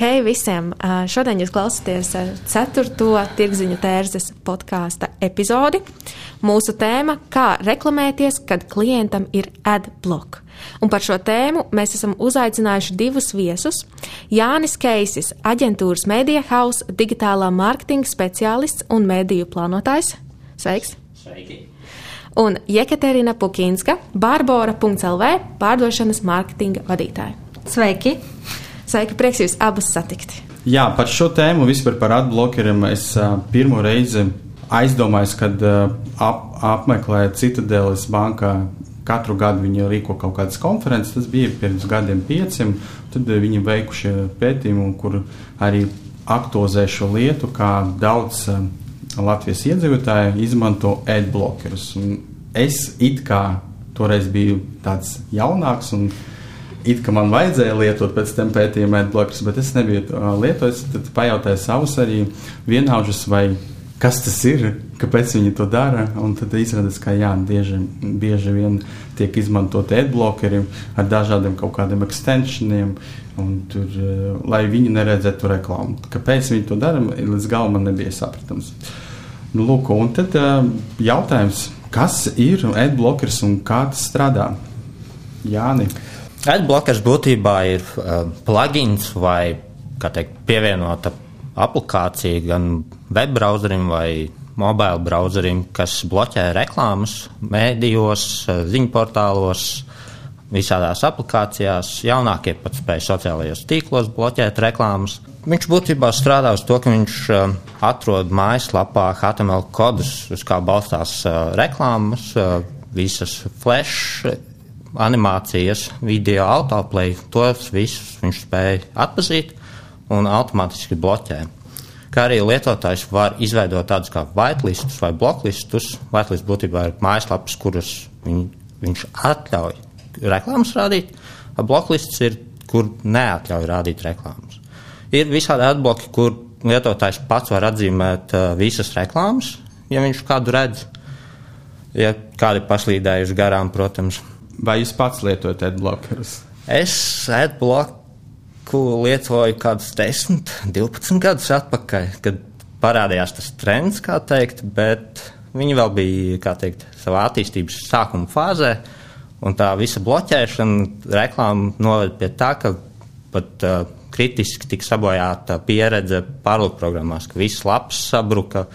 Hei visiem! Šodien jūs klausāties 4. tirgziņu tērzes podkāsta epizodi. Mūsu tēma - kā reklamēties, kad klientam ir adblock. Un par šo tēmu mēs esam uzaicinājuši divus viesus. Jānis Keisis, aģentūras Media House, digitālā mārketinga speciālists un mediju plānotājs. Sveiks! Sveiki! Un Jekaterina Pukinska, Barbora.lv pārdošanas mārketinga vadītāja. Sveiki! Sveiki, prieks jūs abus satikt. Jā, par šo tēmu vispār par atblokeriem es pirmo reizi aizdomājos, kad ap, apmeklēju Citadeles bankā. Katru gadu viņi rīko kaut kādas konferences, tas bija pirms gadiem pieciem. Tad viņi veikuši pētījumu, kur arī aktualizē šo lietu, kā daudz Latvijas iedzīvotāji izmanto adblokerus. Es it kā toreiz biju tāds jaunāks un it kā man vajadzēja lietot pēc tam pētījuma adblockers, bet es nebiju uh, lietojis. Tad pajautāju savus arī vienaudžus, vai kas tas ir, kāpēc viņi to dara. Un tad izrādās, ka jā, bieži, bieži vien tiek izmantoti adblockeri ar dažādiem kaut kādiem extensioniem. Tur, uh, lai viņi neredzētu reklāmu. Kāpēc viņi to dara, līdz galam man nebija sapratams. Nu, lūk, un tad uh, jautājums, kas ir adblockers un kā tas strādā? Jāni. Adblockers būtībā ir uh, plugins vai teikt, pievienota aplikācija gan web browserim vai mobile browserim, kas bloķē reklāmas mēdījos, uh, ziņu portālos, visādās aplikācijās. Jaunākie pat spēj sociālajos tīklos bloķēt reklāmas. Viņš būtībā strādā uz to, ka viņš uh, atrod mājaslapā HTML kodus, uz kā balstās uh, reklāmas, visas flash animācijas, video autoplay, tos visus viņš spēja atpazīt un automātiski bloķē. Kā arī lietotājs var izveidot tādus kā whitelistus vai bloklistus. Whitelist būtībā ir mājaslapas, kuras viņ, viņš atļauj reklāmas rādīt, a bloklists ir, kur neatļauj rādīt reklāmas. Ir visādi atbloki, kur lietotājs pats var atzīmēt uh, visas reklāmas, ja viņš kādu redz. Ja kādi paslīdējuši garām, protams, Vai jūs pats lietojat adblockerus? Es adbloku lietoju kādus 10, 12 gadus atpakaļ, kad parādījās tas trends, kā teikt, bet viņi vēl bija, teikt, savā attīstības sākuma fāzē, un tā visa bloķēšana reklāma noved pie tā, ka pat uh, kritiski tika sabojāta pieredze pārlūkprogrammās, ka viss labs sabruka,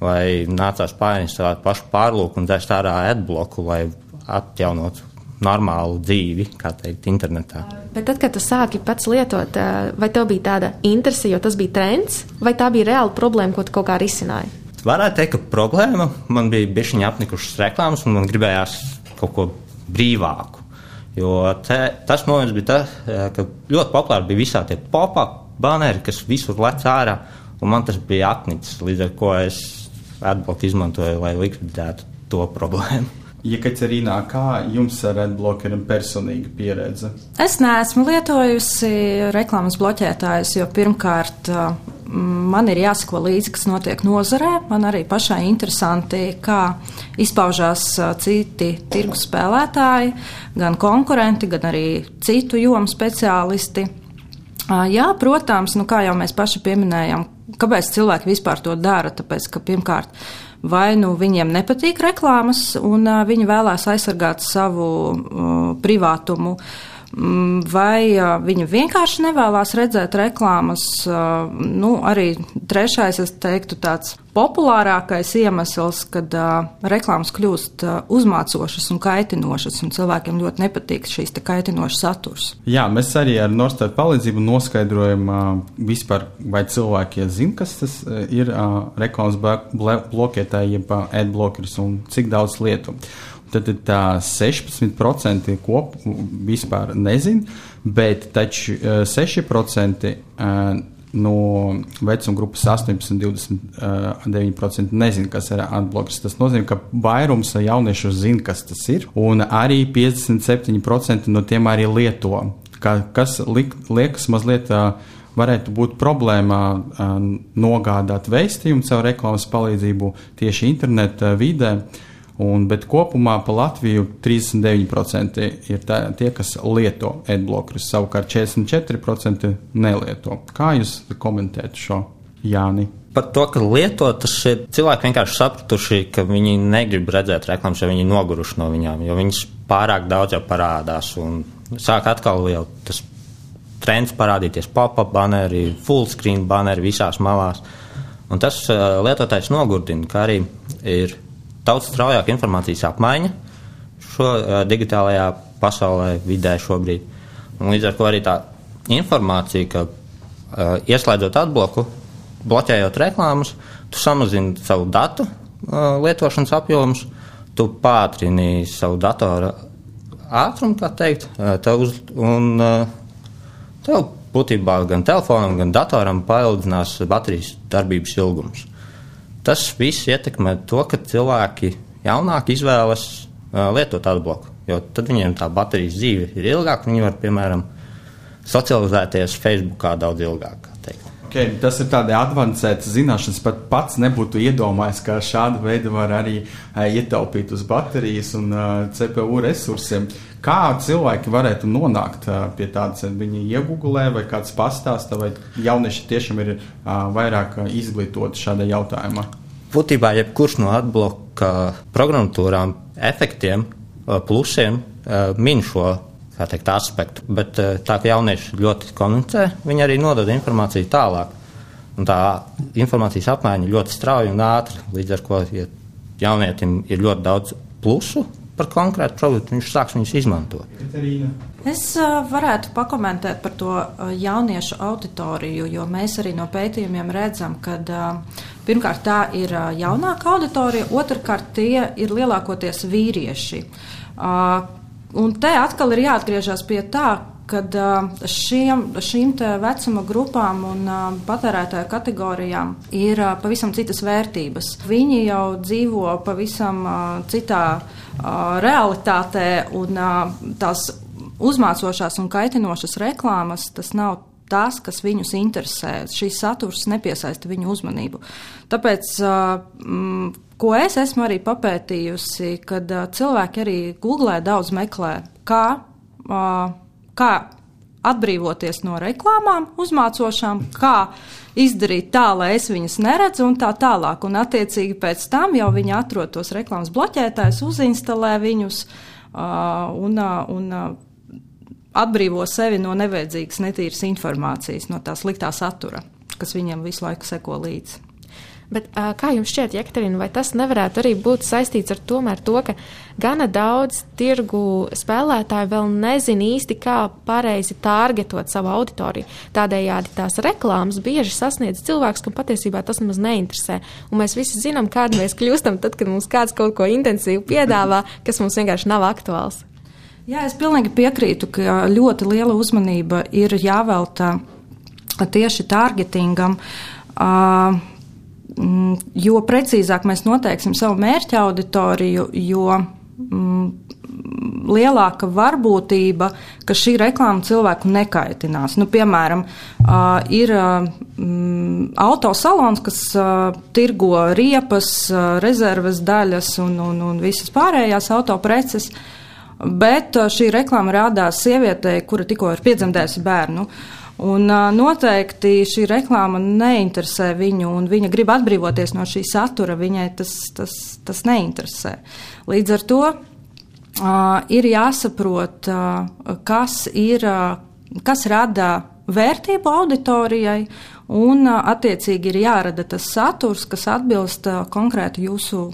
vai nācās pārņemt savu pašu pārlūku un dzēst ārā adbloku, lai atjaunotu normālu dzīvi, kā teikt, internetā. Bet tad, kad tu sāki pats lietot, vai tev bija tāda interese, jo tas bija trends, vai tā bija reāla problēma, ko tu kaut kā risināji? Varētu teikt, ka problēma man bija bišķiņa apnikušas reklāmas, un man gribējās kaut ko brīvāku. Jo te, tas moments bija tas, ka ļoti populāri bija visā tie pop-up baneri, kas visur lec ārā, un man tas bija apnicis, līdz ar ko es adbloku izmantoju, lai likvidētu to problēmu. Jekaterīnā, kā jums ar adblockeriem personīga pieredze? Es neesmu lietojusi reklāmas bloķētājus, jo pirmkārt man ir jāsako līdzi, kas notiek nozarē. Man arī pašai interesanti, kā izpaužās citi tirgus spēlētāji, gan konkurenti, gan arī citu jomu speciālisti. Jā, protams, nu, kā jau mēs paši pieminējām, kāpēc cilvēki vispār to dara? Tāpēc, ka pirmkārt, vai nu viņiem nepatīk reklāmas, un viņi vēlās aizsargāt savu privātumu. Mm, vai viņi vienkārši nevēlas redzēt reklāmas? Nu, arī trešais, es teiktu, tāds populārākais iemesls, kad reklāmas kļūst uzmācošas un kaitinošas, un cilvēkiem ļoti nepatīk šīs kaitinošas saturs. Jā, mēs arī ar Norstāru palīdzību noskaidrojam vispār, vai cilvēki zina, kas tas ir reklāmas blokētāji, jeb adblockers un cik daudz lietu. Tad tā 16% kopu vispār nezina, bet taču uh, 6% uh, no vecuma grupas 18, 29% nezina, kas ir adblockers. Tas nozīmē, ka vairums jauniešu zina, kas tas ir, un arī 57% no tiem arī lieto. Ka, kas lik, liekas mazliet. Varētu būt problēma nogādāt vēstījumu caur reklāmas palīdzību tieši interneta vidē, uh, Un, bet kopumā pa Latviju 39% ir tā, tie, kas lieto adblockerus, savukārt 44% nelieto. Kā jūs komentējat šo Jāni? Par to, ka lietot, šie cilvēki vienkārši sapratuši, ka viņi negrib redzēt reklāmas, jo viņi noguruši no viņām, jo viņas pārāk daudz jau parādās. Un sāk atkal jau tas trends parādīties pop-up banneri, full screen banneri visās malās. Un tas uh, lietotājs nogurdina, ka arī ir daudz straujāka informācijas apmaiņa šo digitālajā pasaulē, vidē šobrīd. Un līdz ar to arī tā informācija, ka uh, ieslēdzot atbloku, bloķējot reklāmas, tu samazini savu datu uh, lietošanas apjomus, tu pātrini savu datoru ātrumu, kā teikt, uh, tev uz, un tev būtībā gan telefonam, gan datoram paildzinās baterijas darbības ilgums. Tas viss ietekmē to, ka cilvēki jaunāki izvēlas uh, lietot atbloku. Jo tad viņiem tā baterijas dzīve ir ilgāka. Viņi var, piemēram, socializēties Facebookā daudz ilgāk. Okay, tas ir tāds avansēts zināšanas, pat pats nebūtu iedomājies, ka šāda veida var arī ietaupīt uz baterijas un CPU resursiem. Kā cilvēki varētu nonākt pie tādas, viņi iegūlē vai kāds pastāsta, vai jaunieši tiešām ir vairāk izglītoti šādā jautājumā? Būtībā jebkurš no atbloka programmatūrām efektiem, uh, plusiem uh, min šo teikt, aspektu. Bet eh, tā kā jaunieši ļoti komunicē, viņi arī nodod informāciju tālāk. Un tā informācijas apmaiņa ļoti strauja un ātra. Līdz ar to, ja jaunietim ir ļoti daudz plusu par konkrētu produktu, viņš sāks viņus izmantot. Es uh, varētu pakomentēt par to uh, jauniešu auditoriju, jo mēs arī no pētījumiem redzam, ka uh, pirmkārt tā ir jaunāka auditorija, otrkārt tie ir lielākoties vīrieši Un te atkal ir jāatgriežas pie tā, kad šiem, šīm vecuma grupām un patērētāju kategorijām ir pavisam citas vērtības. Viņi jau dzīvo pavisam citā realitātē, un tās uzmācošās un kaitinošas reklāmas tas nav tas, kas viņus interesē. Šīs saturs nepiesaista viņu uzmanību. Tāpēc, mm, ko es esmu arī papētījusi, kad cilvēki arī googlē daudz meklē, kā, kā atbrīvoties no reklāmām, uzmācošām, kā izdarīt tā, lai es viņas neredzu, un tā tālāk. Un, attiecīgi, pēc tam jau viņi atrod tos reklāmas bloķētājus, uzinstalē viņus uh, un, uh, un uh, atbrīvo sevi no nevajadzīgas, netīras informācijas, no tā sliktā satura, kas viņiem visu laiku seko līdzi. Bet, kā jums šķiet, Jekaterina, vai tas nevarētu arī būt saistīts ar tomēr to, ka gana daudz tirgu spēlētāju vēl nezina īsti, kā pareizi targetot savu auditoriju. Tādējādi tās reklāmas bieži sasniedz cilvēks, kam patiesībā tas nemaz neinteresē. Un mēs visi zinām, kāda mēs kļūstam tad, kad mums kāds kaut ko intensīvu piedāvā, kas mums vienkārši nav aktuāls. Jā, es pilnīgi piekrītu, ka ļoti liela uzmanība ir jāvelta tieši targetingam. Jo precīzāk mēs noteiksim savu mērķa auditoriju, jo lielāka varbūtība, ka šī reklāma cilvēku nekaitinās. Nu, piemēram, ir autosalons, kas tirgo riepas, rezerves daļas un, un, un visas pārējās autopreces. Uh, bet uh, šī reklāma rādās sievietei, kura tikko ir piedzemdējusi bērnu. Un uh, noteikti šī reklāma neinteresē viņu, un viņa grib atbrīvoties no šī satura. Viņai tas, tas, tas neinteresē. Līdz ar to uh, ir jāsaprot, uh, kas, ir, uh, kas rada vērtību auditorijai, un uh, attiecīgi ir jārada tas saturs, kas atbilst uh, konkrēti jūsu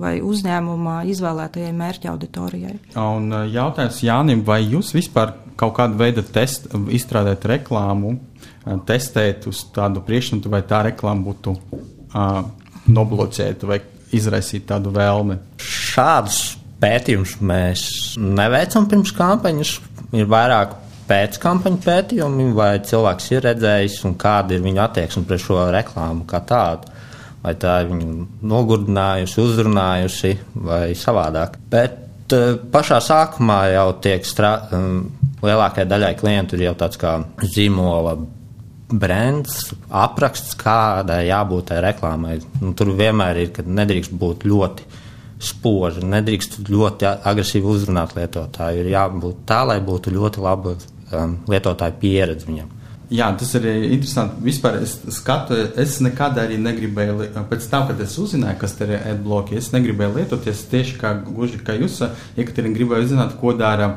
vai uzņēmuma izvēlētajai mērķa auditorijai. Un uh, jautājums Jānim, vai jūs vispār kaut kādu veidu test, izstrādājat reklāmu, uh, testēt uz tādu priekšmetu, vai tā reklāma būtu uh, nobloķēta vai izraisīt tādu vēlmi? Šādus pētījumus mēs neveicam pirms kampaņas. Ir vairāk pēckampaņu pētījumi, vai cilvēks ir redzējis un kāda ir viņa attieksme pret šo reklāmu kā tādu. Vai tā ir viņu nogurdinājusi, uzrunājusi vai savādāk. Bet uh, pašā sākumā jau tiek strādāts, um, lielākajai daļai klientu ir jau tāds kā zīmola brands, apraksts, kādai jābūt tai reklāmai. Nu, tur vienmēr ir, ka nedrīkst būt ļoti spoži, nedrīkst ļoti agresīvi uzrunāt lietotāju. Ir jābūt tā, lai būtu ļoti laba um, lietotāja pieredze viņam. Jā, tas ir interesanti. Vispār es skatu, es nekad arī negribēju, pēc tam, kad es uzzināju, kas ir adbloki, es negribēju lietoties tieši kā, gluži kā jūs, Jekaterina, gribēju zināt, ko dara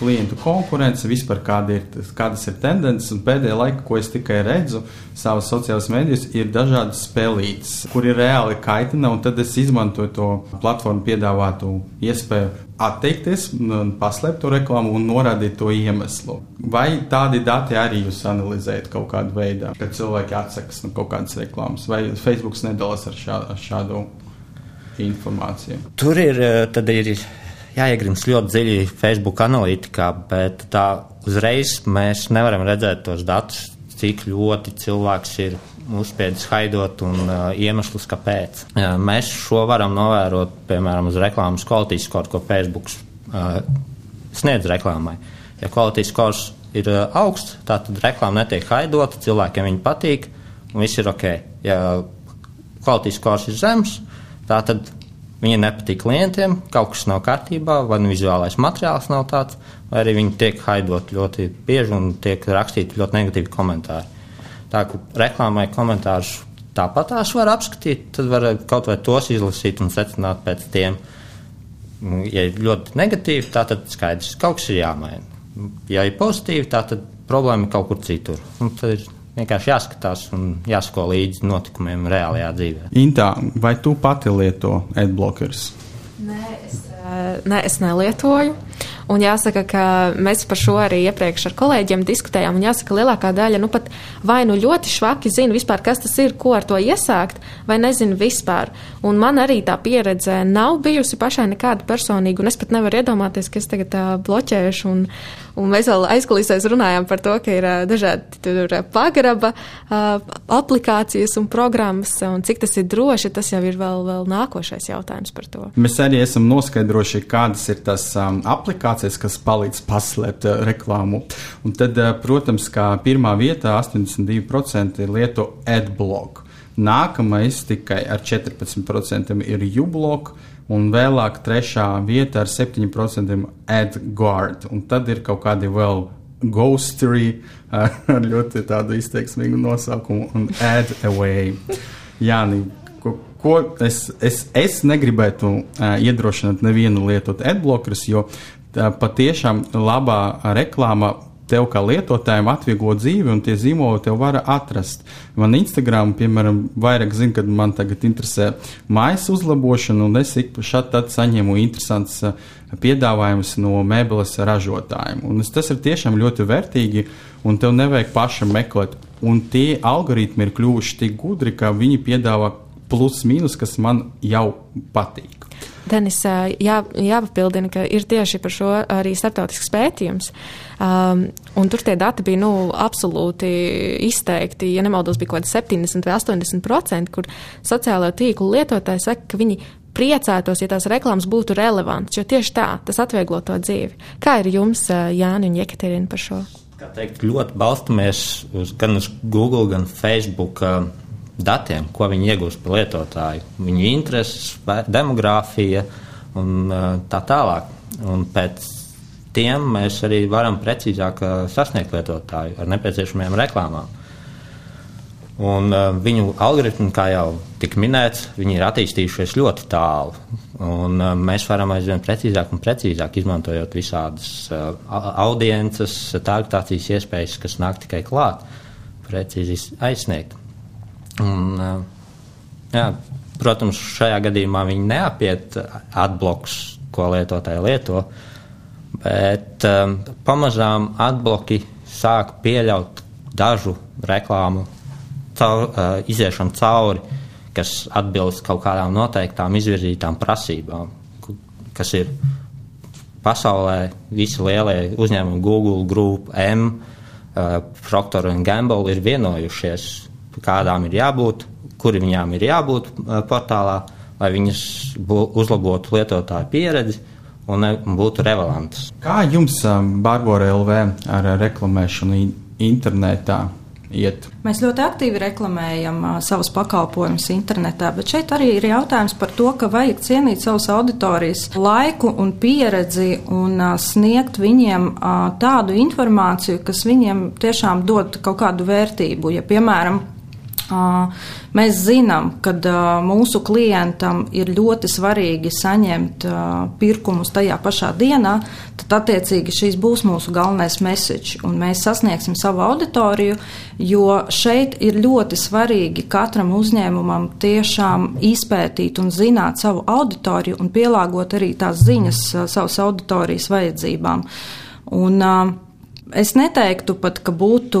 klientu konkurence, vispār kāda ir, kādas ir tendences, un pēdējā laika, ko es tikai redzu savas sociālās medijas, ir dažādas spēlītes, kur ir reāli kaitina, un tad es izmantoju to platformu piedāvātu iespēju atteikties, paslēpt to reklāmu un norādīt to iemeslu. Vai tādi dati arī jūs analizējat kaut kādā veidā, kad cilvēki atsakas no kaut kādas reklāmas, vai Facebook nedalās ar, šā, ar šādu informāciju? Tur ir, tad ir jāiegrims ļoti dziļi Facebook analītikā, bet tā uzreiz mēs nevaram redzēt tos datus, cik ļoti cilvēks ir uzspiedis haidot un uh, iemeslus, kāpēc. Uh, mēs šo varam novērot, piemēram, uz reklāmas kvalitātes skoru, ko Facebook uh, sniedz reklāmai. Ja kvalitātes skors ir uh, augsts, tad reklāma netiek haidota, cilvēkiem viņa patīk un viss ir ok. Ja kvalitātes skors ir zems, tad Viņa nepatīk klientiem, kaut kas nav kārtībā, vai nu vizuālais materiāls nav tāds, vai arī viņi tiek haidot ļoti bieži un tiek rakstīti ļoti negatīvi komentāri. Tā kā reklāmai komentārus tāpat tās var apskatīt, tad var kaut vai tos izlasīt un secināt pēc tiem. Nu, ja ir ļoti negatīvi, tad skaidrs, ka kaut kas ir jāmaina. Ja ir pozitīvi, tad problēma ir kaut kur citur. Un tad ir vienkārši jāskatās un jāsako līdzi notikumiem reālajā dzīvē. Intā, vai tu pati lieto adblockers? Nē, es, ne, es nelietoju. Un jāsaka, ka mēs par šo arī iepriekš ar kolēģiem diskutējām. Un jāsaka, lielākā daļa nu pat vai nu ļoti švaki zina vispār, kas tas ir, ko ar to iesākt, vai nezina vispār. Un man arī tā pieredze nav bijusi pašai nekāda personīga, un es pat nevaru iedomāties, ka es tagad tā bloķēšu un, Un mēs vēl aizkulisēs runājām par to, ka ir dažādi tur pagraba aplikācijas un programmas, un cik tas ir droši, tas jau ir vēl, vēl nākošais jautājums par to. Mēs arī esam noskaidrojuši, kādas ir tas um, aplikācijas, kas palīdz paslēpt uh, reklāmu. Un tad, uh, protams, kā pirmā vietā 82% lieto adblock. Nākamais tikai ar 14% ir uBlock un vēlāk trešā vieta ar 7% AdGuard, un tad ir kaut kādi vēl Ghostery ar ļoti tādu izteiksmīgu nosaukumu un Ad Away. Jā, ko, ko es, es, es negribētu uh, iedrošināt nevienu lietot adblockerus, jo tā, patiešām labā reklāma tev kā lietotājiem atvieglo dzīvi, un tie zīmoli tev var atrast. Man Instagram, piemēram, vairāk zina, kad man tagad interesē mājas uzlabošana, un es ik pa šat tad saņemu interesants piedāvājums no mēbeles ražotājiem. Un tas ir tiešām ļoti vērtīgi, un tev nevajag pašam meklēt. Un tie algoritmi ir kļuvuši tik gudri, ka viņi piedāvā plus mīnus, kas man jau patīk. Denis, jā, jāpapildina, ka ir tieši par šo arī starptautisks pētījums. Um, un tur tie dati bija nu, absolūti izteikti. Ja nemaldos, bija kaut kādi 70 vai 80 procenti, kur sociālo tīklu lietotāji saka, ka viņi priecātos, ja tās reklāmas būtu relevantas, jo tieši tā tas atvieglo to dzīvi. Kā ir jums, Jāni un Jekaterina, par šo? Kā teikt, ļoti balstamies uz, gan uz Google, gan Facebook. Uh, datiem, ko viņi iegūst par lietotāju, viņu intereses, demogrāfija un tā tālāk. Un pēc tiem mēs arī varam precīzāk sasniegt lietotāju ar nepieciešamajām reklāmām. Un, uh, viņu algoritmi, kā jau tika minēts, ir attīstījušies ļoti tālu. Un, uh, mēs varam aizvien precīzāk un precīzāk izmantojot visādas uh, audiences, targetācijas iespējas, kas nāk tikai klāt, precīzi aizsniegt. Un, jā, protams, šajā gadījumā viņi neapiet atblokus, ko lietotāji lieto, bet um, pamazām atbloki sāk pieļaut dažu reklāmu caur, uh, iziešanu cauri, kas atbilst kaut kādām noteiktām izvirzītām prasībām, kas ir pasaulē visi lielie uzņēmumi, Google, Group, M, uh, Procter Gamble ir vienojušies, kādām ir jābūt, kuri viņām ir jābūt uh, portālā, lai viņas uzlabotu lietotāju pieredzi un būtu relevantas. Kā jums, Barbara LV, ar reklamēšanu internetā? iet. Mēs ļoti aktīvi reklamējam uh, savus pakalpojumus internetā, bet šeit arī ir jautājums par to, ka vajag cienīt savus auditorijas laiku un pieredzi un uh, sniegt viņiem uh, tādu informāciju, kas viņiem tiešām dod kaut kādu vērtību. Ja, piemēram, Mēs zinām, ka mūsu klientam ir ļoti svarīgi saņemt pirkumus tajā pašā dienā, tad attiecīgi šīs būs mūsu galvenais message, un mēs sasniegsim savu auditoriju, jo šeit ir ļoti svarīgi katram uzņēmumam tiešām izpētīt un zināt savu auditoriju un pielāgot arī tās ziņas savas auditorijas vajadzībām. Un, uh, Es neteiktu pat, ka būtu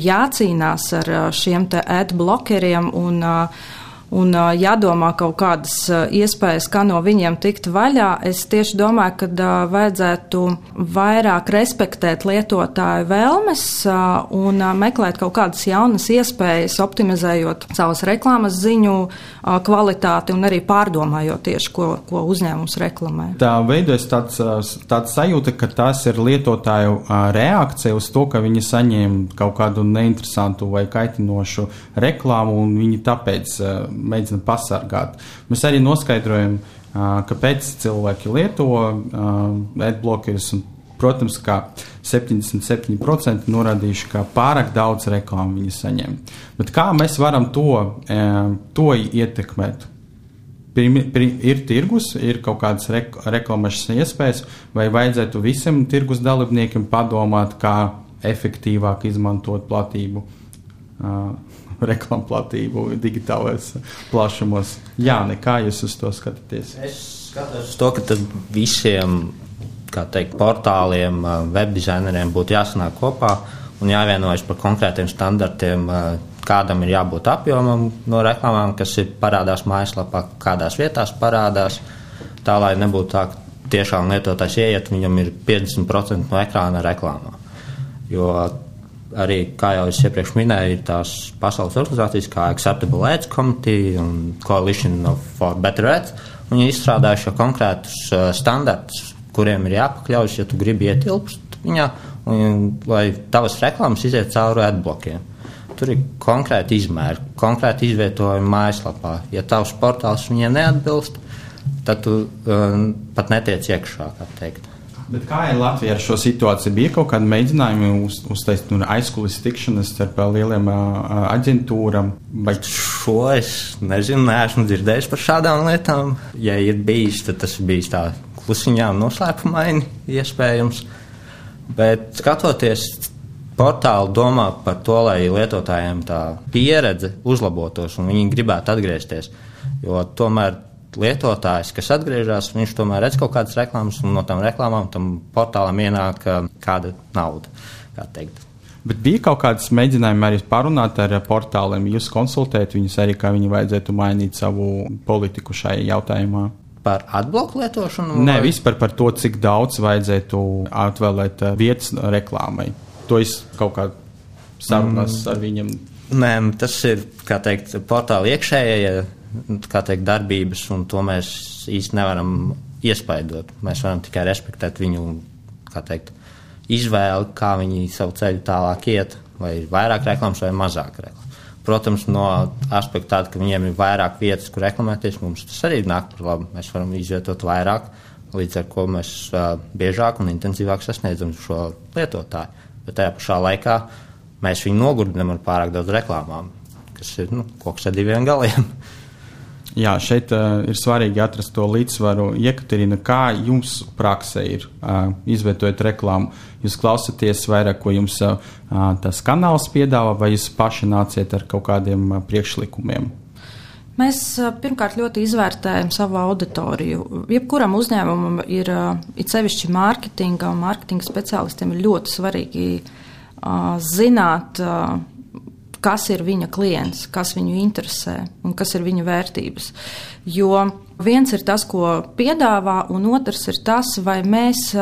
jācīnās ar šiem te adblokeriem un uh, un jādomā kaut kādas iespējas, kā no viņiem tikt vaļā. Es tieši domāju, ka vajadzētu vairāk respektēt lietotāju vēlmes un meklēt kaut kādas jaunas iespējas, optimizējot savas reklāmas ziņu kvalitāti un arī pārdomājot tieši, ko, ko uzņēmums reklamē. Tā veidojas tāds, tāds sajūta, ka tas ir lietotāju reakcija uz to, ka viņi saņēma kaut kādu neinteresantu vai kaitinošu reklāmu un viņi tāpēc mēģina pasargāt. Mēs arī noskaidrojam, kāpēc cilvēki lieto adblockerus. Protams, ka 77% norādījuši, ka pārāk daudz reklāmu viņi saņem. Bet kā mēs varam to, to ietekmēt? Pirmi, pir, ir tirgus, ir kaut kādas rek, reklāmašas iespējas, vai vajadzētu visiem tirgus dalībniekiem padomāt, kā efektīvāk izmantot platību. Uh, reklāmu platību digitālais plašumos. Jā, nekā jūs uz to skatāties? Es skatos uz to, ka visiem teikt, portāliem, webdizaineriem būtu jāsanāk kopā un jāvienojas par konkrētiem standartiem, kādam ir jābūt apjomam no reklāmām, kas ir parādās mājaslapā, kādās vietās parādās, tā lai nebūtu tā, ka tiešām lietotājs ieiet, viņam ir 50% no ekrāna reklāmā. Jo arī, kā jau es iepriekš minēju, ir tās pasaules organizācijas kā Acceptable Ads Committee un Coalition for Better Ads. Viņi izstrādājuši konkrētus uh, standartus, kuriem ir jāpakļaujas, ja tu gribi ietilpst viņā, un, lai tavas reklāmas iziet cauri adblokiem. Tur ir konkrēti izmēri, konkrēti izvietojumi mājaslapā. Ja tavs portāls viņiem neatbilst, tad tu um, pat netiec iekšā, kā teikt. Bet kā ir Latvija ar šo situāciju? Bija kaut kādi mēģinājumi uz, uztaisīt nu, aizkulisēs tikšanas starp lieliem aģentūram? Vai... Šo es nezinu, neesmu dzirdējis par šādām lietām. Ja ir bijis, tad tas ir bijis tā klusiņām noslēpumaini iespējams. Bet skatoties portāli domā par to, lai lietotājiem tā pieredze uzlabotos un viņi gribētu atgriezties. Jo tomēr lietotājs, kas atgriežas, viņš tomēr redz kaut kādas reklāmas, un no tām reklāmām tam portālam ienāk kāda nauda. Kā teikt. Bet bija kaut kādas mēģinājumi arī parunāt ar portāliem, jūs konsultēt viņus arī, kā viņi vajadzētu mainīt savu politiku šai jautājumā. Par atbloku lietošanu? Nē, vai? vispār par to, cik daudz vajadzētu atvēlēt vietas reklāmai. To es kaut kā sarunās mm. ar viņiem. Nē, tas ir, kā teikt, portāla iekšējie teikt, darbības, un to mēs īsti nevaram iespaidot. Mēs varam tikai respektēt viņu teikt, izvēli, kā viņi savu ceļu tālāk iet, vai ir vairāk reklāmas vai mazāk reklāmas. Protams, no aspekta tāda, ka viņiem ir vairāk vietas, kur reklamēties, mums tas arī nāk par labu. Mēs varam izvietot vairāk, līdz ar to mēs uh, biežāk un intensīvāk sasniedzam šo lietotāju. Bet tajā pašā laikā mēs viņu nogurdinām ar pārāk daudz reklāmām, kas ir nu, koks ar diviem galiem. Jā, šeit uh, ir svarīgi atrast to līdzsvaru. Jekaterina, kā jums praksē ir uh, izvietojot reklāmu? Jūs klausāties vairāk, ko jums uh, tas kanāls piedāvā, vai jūs paši nāciet ar kaut kādiem uh, priekšlikumiem? Mēs pirmkārt ļoti izvērtējam savu auditoriju. Jebkuram uzņēmumam ir, it sevišķi mārketinga un mārketinga speciālistiem, ir ļoti svarīgi uh, zināt, uh, kas ir viņa klients, kas viņu interesē un kas ir viņa vērtības. Jo viens ir tas, ko piedāvā, un otrs ir tas, vai mēs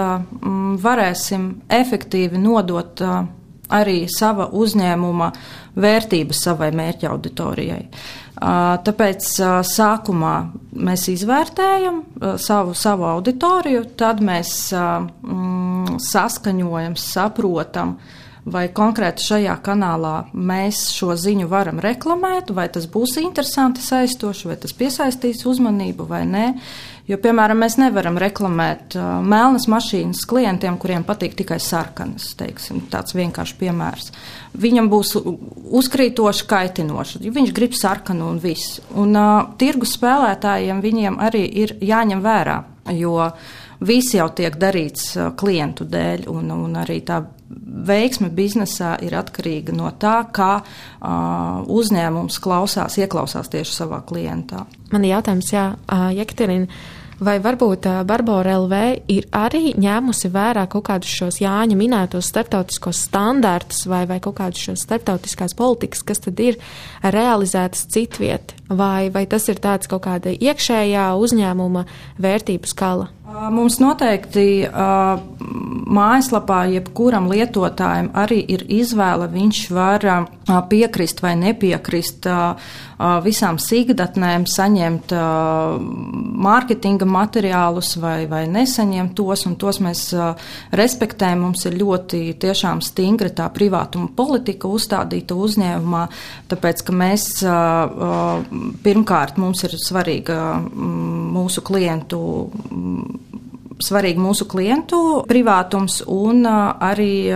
varēsim efektīvi nodot arī sava uzņēmuma vērtības savai mērķa auditorijai. Tāpēc sākumā mēs izvērtējam savu, savu auditoriju, tad mēs saskaņojam, saprotam, vai konkrēti šajā kanālā mēs šo ziņu varam reklamēt, vai tas būs interesanti, saistoši, vai tas piesaistīs uzmanību vai nē. Jo, piemēram, mēs nevaram reklamēt uh, melnas mašīnas klientiem, kuriem patīk tikai sarkanas. Teiksim, tāds vienkāršs piemērs. Viņam būs uzkrītoši, kaitinoši. Viņš grib sarkanu un viss. Un uh, tirgus spēlētājiem viņiem arī ir jāņem vērā, jo viss jau tiek darīts klientu dēļ, un, un arī tā veiksme biznesā ir atkarīga no tā, kā uh, uzņēmums klausās, ieklausās tieši savā klientā. Man ir jautājums, Jā, uh, Jekaterina. Vai varbūt Barbara LV ir arī ņēmusi vērā kaut kādus šos Jāņa minētos starptautiskos standārtus vai, vai kaut kādus šos starptautiskās politikas, kas tad ir realizētas citviet? Vai, vai tas ir tāds kaut kāda iekšējā uzņēmuma vērtību skala? Mums noteikti uh, mājaslapā jebkuram lietotājam arī ir izvēle. Viņš var uh, piekrist vai nepiekrist uh, visām sīkdatnēm, saņemt mārketinga materiālus vai, vai nesaņemt tos, un tos mēs respektējam. Mums ir ļoti tiešām stingra tā privātuma politika uzstādīta uzņēmumā, tāpēc, ka mēs pirmkārt mums ir svarīga mūsu klientu svarīgi mūsu klientu privātums un arī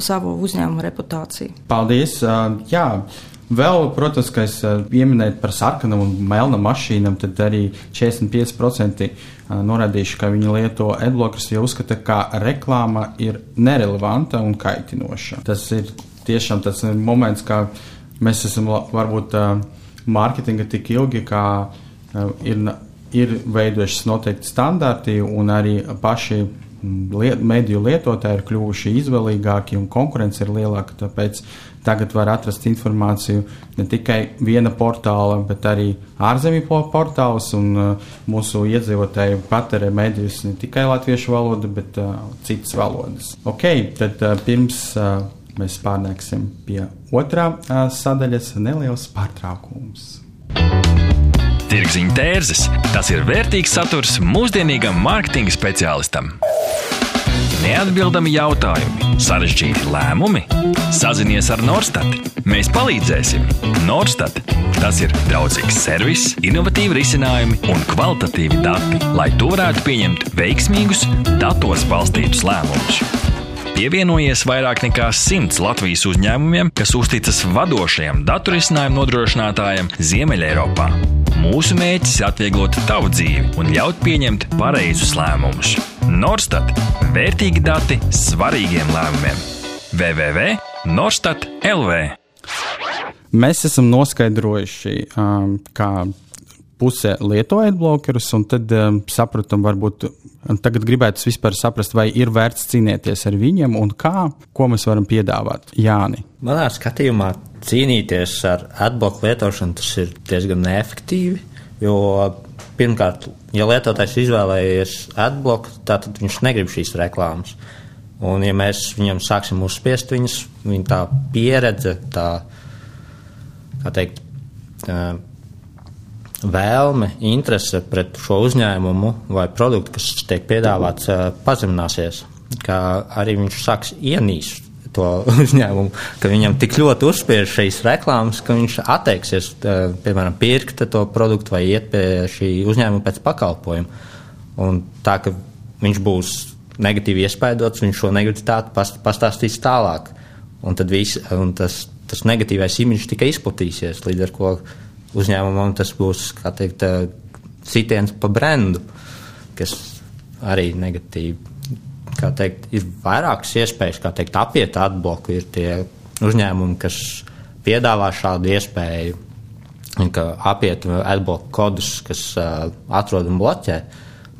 savu uzņēmumu reputāciju. Paldies! Jā. Vēl, protams, ka es pieminēju par sarkanām un melnām mašīnām, tad arī 45% norādījuši, ka viņi lieto adblockers, jo uzskata, ka reklāma ir nerelevanta un kaitinoša. Tas ir tiešām tas moments, kā mēs esam varbūt mārketinga tik ilgi, kā ir ir veidojušies noteikti standarti, un arī paši liet, mediju lietotāji ir kļuvuši izvēlīgāki un konkurence ir lielāka. Tāpēc tagad var atrast informāciju ne tikai viena portāla, bet arī ārzemju portāls. Un, uh, mūsu iedzīvotāji patērē medijus ne tikai latviešu valodu, bet uh, citas valodas. Ok, tad uh, pirms uh, mēs pārnāksim pie otrā sadaļas, neliels pārtraukums. Tirziņa tērzes - tas ir vērtīgs saturs mūsdienīgam mārketinga speciālistam. Neatbildami jautājumi, sarežģīti lēmumi. Sazinies ar Norstat. Mēs palīdzēsim. Norstat. Tas ir draudzīgs servis, innovatīvi risinājumi un kvalitatīvi dati, lai tu varētu pieņemt veiksmīgus, datos balstītus lēmumus. Pievienojies vairāk nekā simts Latvijas uzņēmumiem, kas uzticas vadošajam datorisinājumu nodrošinātājam Ziemeļeiropā. Mūsu mērķis ir atvieglot tavu dzīvi un ļaut pieņemt pareizus lēmumus. Norstat - vērtīgi dati svarīgiem lēmumiem. www.norstat LV Mēs esam noskaidrojuši, um, kā puse lietojat blokerus, un tad um, sapratam, varbūt tagad gribētu vispār saprast, vai ir vērts cīnīties ar viņiem un kā, ko mēs varam piedāvāt. Jāni. Manā skatījumā cīnīties ar atbloku lietošanu tas ir diezgan neefektīvi. Jo pirmkārt, ja lietotājs izvēlējies atbloku, tad viņš negrib šīs reklāmas. Un, ja mēs viņam sāksim uzspiest viņas, viņa tā pieredze, tā, kā teikt, vēlme, interese pret šo uzņēmumu vai produktu, kas tiek piedāvāts, pazemināsies. Kā arī viņš sāks ienīst to uzņēmumu, ka viņam tik ļoti uzspiež šīs reklāmas, ka viņš atteiksies, piemēram, pirkt to produktu vai iet pie šī uzņēmuma pēc pakalpojuma. Un tā, ka viņš būs negatīvi iespaidots, viņš šo negativitāti pastāstīs tālāk. Un vis, un tas, tas negatīvais imidžs tikai izplatīsies, līdz ar to uzņēmumam tas būs, kā teikt, sitiens pa brendu, kas arī negatīvi kā teikt, ir vairākas iespējas, kā teikt, apiet atbloku. Ir tie uzņēmumi, kas piedāvā šādu iespēju, ka apiet atbloku kodus, kas uh, atrod un bloķē,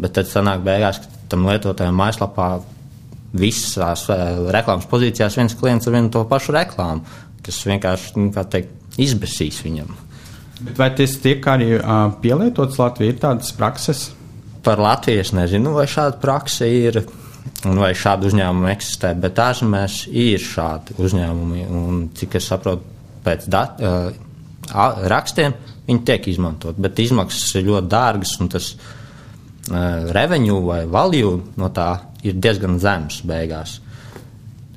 bet tad sanāk beigās, ka tam lietotājam mājaslapā visās uh, reklāmas pozīcijās viens klients ar vienu to pašu reklāmu, kas vienkārši nu, teikt, izbēsīs viņam. Bet vai tas tiek arī uh, pielietots Latvijā? Ir tādas prakses? Par Latviju es nezinu, vai šāda praksa ir un vai šādi uzņēmumi eksistē, bet ārzemēs ir šādi uzņēmumi. Un, cik es saprotu, pēc dat, uh, rakstiem viņi tiek izmantot, bet izmaksas ir ļoti dārgas un tas uh, revenue vai value no tā ir diezgan zems beigās.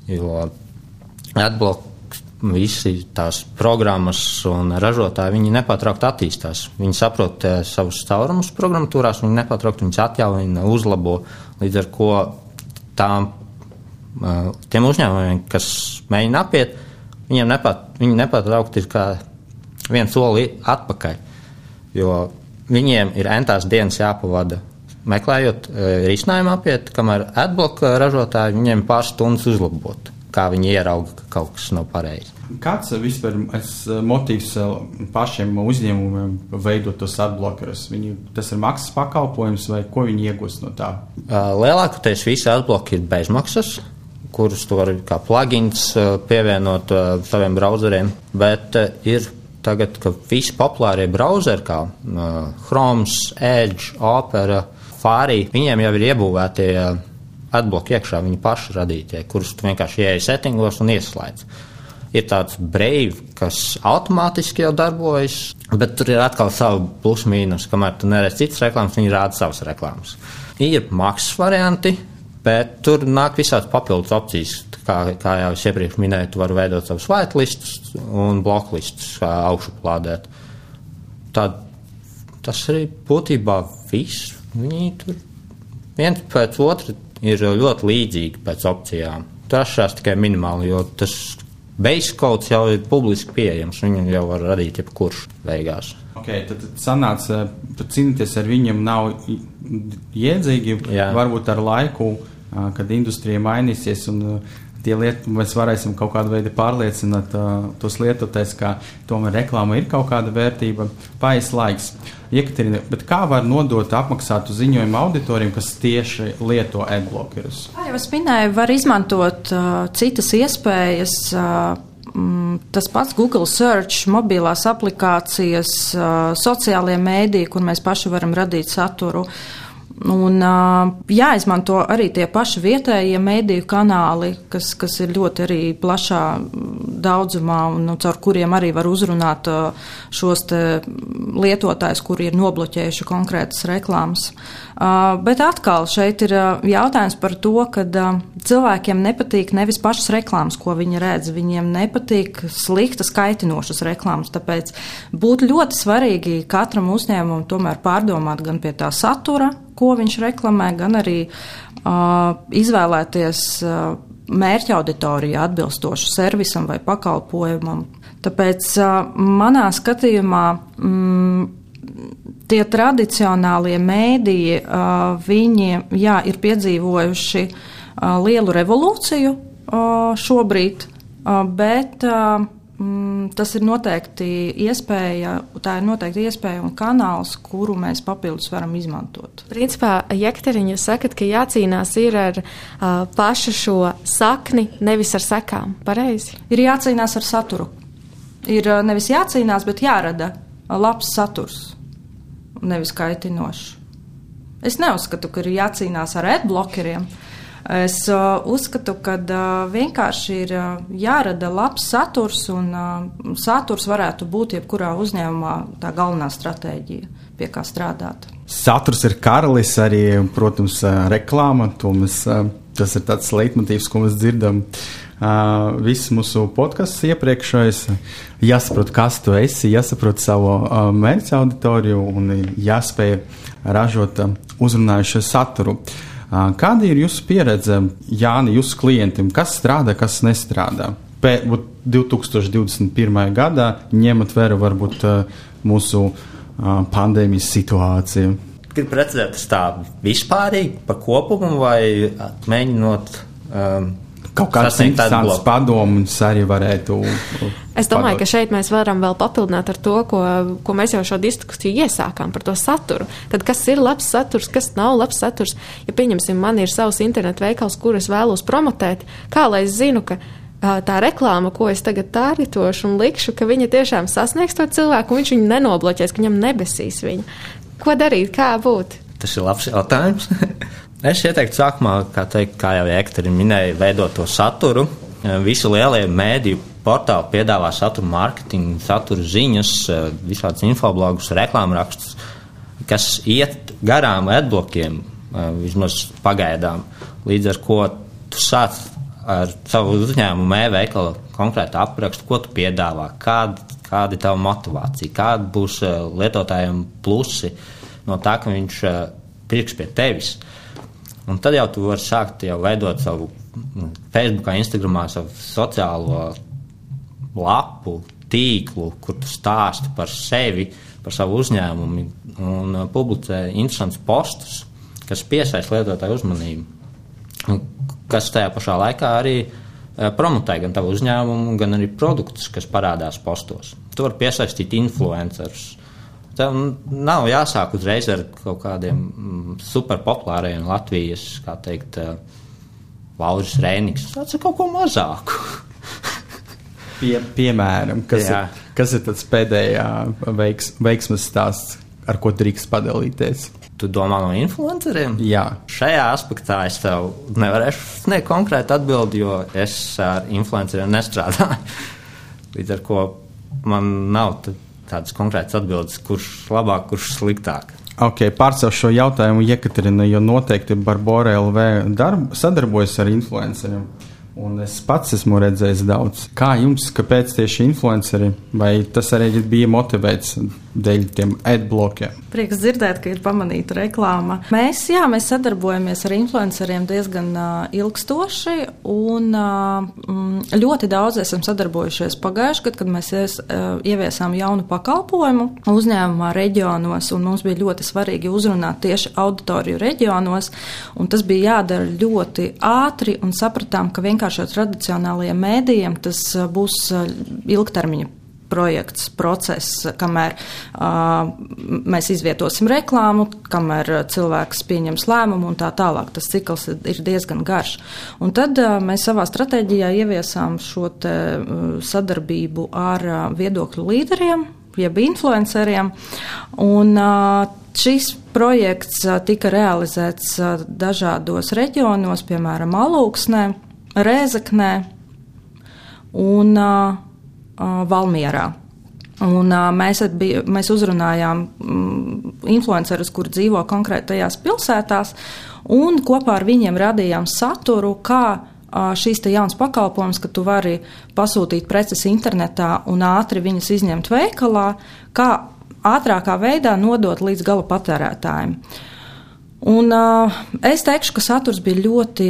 Jo atblock visi tās programmas un ražotāji, viņi nepārtraukti attīstās. Viņi saprot eh, savus caurumus programmatūrās, viņi nepārtraukti viņus atjaunina, uzlabo, līdz ar ko tām, eh, tiem uzņēmumiem, kas mēģina apiet, viņiem nepāt, viņi nepārtraukti ir kā viens soli atpakaļ, jo viņiem ir entās dienas jāpavada meklējot e, risinājumu apiet, kamēr adblock ražotāji viņiem pāris stundas uzlabot, kā viņi ierauga, ka kaut kas nav pareizi. Kāds vispār ir motīvs pašiem uzņēmumiem veidot tos atblokerus? Viņi, tas ir maksas pakalpojums vai ko viņi iegūst no tā? Lielākoties visi atblokeri ir bezmaksas, kurus tu vari kā plugins pievienot saviem browseriem, bet ir tagad, ka visi populārie browseri kā Chrome, Edge, Opera, Fārī, viņiem jau ir iebūvētie atbloki iekšā, viņi paši radītie, kurus tu vienkārši ieeji settingos un ieslēdz. Ir tāds brīvs, kas automātiski jau darbojas, bet tur ir atkal savi plus-mínus. Kamēr tu neredzi citas reklāmas, viņi rāda savas reklāmas. Ir maksas varianti, bet tur nāk visādas papildus opcijas. Kā, kā jau es iepriekš minēju, tu vari veidot savus whitelistus un bloklistus, augšuplādēt. Tad tas arī būtībā viss. Viņi tur viens pēc otra ir ļoti līdzīgi pēc opcijām. Tas atšķirās tikai minimāli, jo tas Base codes jau ir publiski pieejams. Viņu jau var radīt jebkurš beigās. Okay, tad, sanāca, ka cīnīties ar viņiem nav jēdzīgi. Jā. Varbūt ar laiku, kad industrija mainīsies un tie liet, mēs varēsim kaut kādā veidā pārliecināt uh, tos lietotājus, ka tomēr reklāma ir kaut kāda vērtība. Paies laiks. Iekaterina, bet kā var nodot apmaksātu ziņojumu auditoriem, kas tieši lieto e-blokerus? Kā jau es minēju, var izmantot uh, citas iespējas. Uh, mm, Tas pats Google Search, mobilās aplikācijas, uh, sociālie mēdīji, kur mēs paši varam radīt saturu. Uh, Un, jāizmanto arī tie paši vietējie mediju kanāli, kas, kas ir ļoti arī plašā daudzumā un nu, caur kuriem arī var uzrunāt šos lietotājus, kuri ir nobloķējuši konkrētas reklāmas. Bet atkal šeit ir jautājums par to, ka cilvēkiem nepatīk nevis pašas reklāmas, ko viņi redz, viņiem nepatīk sliktas, kaitinošas reklāmas. Tāpēc būtu ļoti svarīgi katram uzņēmumam tomēr pārdomāt gan pie tā satura, ko viņš reklamē, gan arī uh, izvēlēties uh, mērķa auditoriju atbilstošu servisam vai pakalpojumam. Tāpēc uh, manā skatījumā mm, tie tradicionālie mēdīji, uh, viņi jā, ir piedzīvojuši uh, lielu revolūciju šobrīd, bet tas ir noteikti iespēja, tā ir noteikti iespēja un kanāls, kuru mēs papildus varam izmantot. Principā, Jekteriņa, jūs sakat, ka jācīnās ir ar uh, pašu šo sakni, nevis ar sekām. Pareizi? Ir jācīnās ar saturu. Ir nevis jācīnās, bet jārada labs saturs, nevis kaitinošs. Es neuzskatu, ka ir jācīnās ar adblokeriem. Uh, Es uh, uzskatu, ka uh, vienkārši ir uh, jārada labs saturs, un saturs varētu būt jebkurā uzņēmumā tā galvenā stratēģija, pie kā strādāt. Saturs ir karalis, arī, protams, reklāma. Mēs, tas ir tāds leitmotīvs, ko mēs dzirdam. Uh, viss mūsu podkāsts iepriekšējais, jāsaprot, kas tu esi, jāsaprot savu uh, mērķa auditoriju un jāspēj ražot uh, uzrunājušu saturu. Uh, Kāda ir jūsu pieredze, Jāni, jūsu klientiem? Kas strādā, kas nestrādā? Pēc 2021. gadā, ņemot vērā varbūt mūsu pandēmijas situāciju. Gribu precizēt, tas tā vispārīgi pa kopumu vai mēģinot um, Kaut kāds interesants padomus arī varētu. Es domāju, padot. ka šeit mēs varam vēl papildināt ar to, ko, ko mēs jau šo diskusiju iesākām par to saturu. Tad kas ir labs saturs, kas nav labs saturs? Ja, pieņemsim, man ir savs internetu veikals, kurus vēlos promotēt, kā lai es zinu, ka tā reklāma, ko es tagad tāritošu un likšu, ka viņa tiešām sasniegs to cilvēku, un viņš viņu nenobloķēs, ka viņam nebesīs viņu. Ko darīt, kā būt? Tas ir labs jautājums. es ieteiktu sākumā, kā, teikt, kā jau Ektori minēja, veidot to saturu. Visi lielie mēdīju portāli piedāvā satura mārketingu, satura ziņas, visādus infoblogus, reklāmrakstus, kas iet garām adblokiem, vismaz pagaidām, līdz ar ko tu sāc ar savu uzņēmumu e-veikalu konkrētu aprakstu, ko tu piedāvā, kāda, kāda ir tava motivācija, kāda būs lietotājiem plusi no tā, ka viņš pirks pie tevis. Un tad jau tu vari sākt jau veidot savu Facebook, Instagram, savu sociālo lapu, tīklu, kur tu stāsti par sevi, par savu uzņēmumu un uh, publicē interesants postus, kas piesaista lietotāju uzmanību. Un kas tajā pašā laikā arī uh, promotē gan tavu uzņēmumu, gan arī produktus, kas parādās postos. Tu vari piesaistīt influencerus. Tev nav jāsāk uzreiz ar kaut kādiem mm, superpopulāriem Latvijas, kā teikt, uh, Lauris Rēniks. Tas ir kaut ko mazāku. Pie, piemēram, kas Jā. ir, kas ir tas pēdējā veiks, veiksmes stāsts, ar ko drīkst padalīties? Tu domā no influenceriem? Jā. Šajā aspektā es tev nevarēšu sniegt konkrētu atbildi, jo es ar influenceriem nestrādāju. Līdz ar to man nav tādas konkrētas atbildes, kurš labāk, kurš sliktāk. Ok, pārcelšu šo jautājumu Jekaterina, jo noteikti Barbora LV darb, sadarbojas ar influenceriem. Un es pats esmu redzējis daudz. Kā jums, kāpēc tieši influenceri, vai tas arī bija motivēts dēļ tiem adblokiem? Prieks dzirdēt, ka ir pamanīta reklāma. Mēs, jā, mēs sadarbojamies ar influenceriem diezgan uh, ilgstoši, un uh, ļoti daudz esam sadarbojušies pagājuši gadu, kad mēs ies, uh, ieviesām jaunu pakalpojumu uzņēmumā reģionos, un mums bija ļoti svarīgi uzrunāt tieši auditoriju reģionos, un tas bija jādara ļoti ātri, un sapratām, ka vienkārši vienkārši ar tradicionālajiem mēdījiem tas uh, būs uh, ilgtermiņa projekts, process, kamēr uh, mēs izvietosim reklāmu, kamēr cilvēks pieņems lēmumu un tā tālāk. Tas cikls ir diezgan garš. Un tad uh, mēs savā stratēģijā ieviesām šo te, uh, sadarbību ar uh, viedokļu līderiem, jeb influenceriem. Un, uh, Šis projekts tika realizēts dažādos reģionos, piemēram, Alūksnē, Rēzaknē un uh, Valmierā. Un, uh, mēs, atbij, mēs uzrunājām um, influencerus, kur dzīvo konkrētajās pilsētās, un kopā ar viņiem radījām saturu, kā uh, šīs jaunas pakalpojumus, ka tu vari pasūtīt preces internetā un ātri viņas izņemt veikalā, kā ātrākā veidā nodot līdz gala patērētājiem. Uh, Un, uh, es teikšu, ka saturs bija ļoti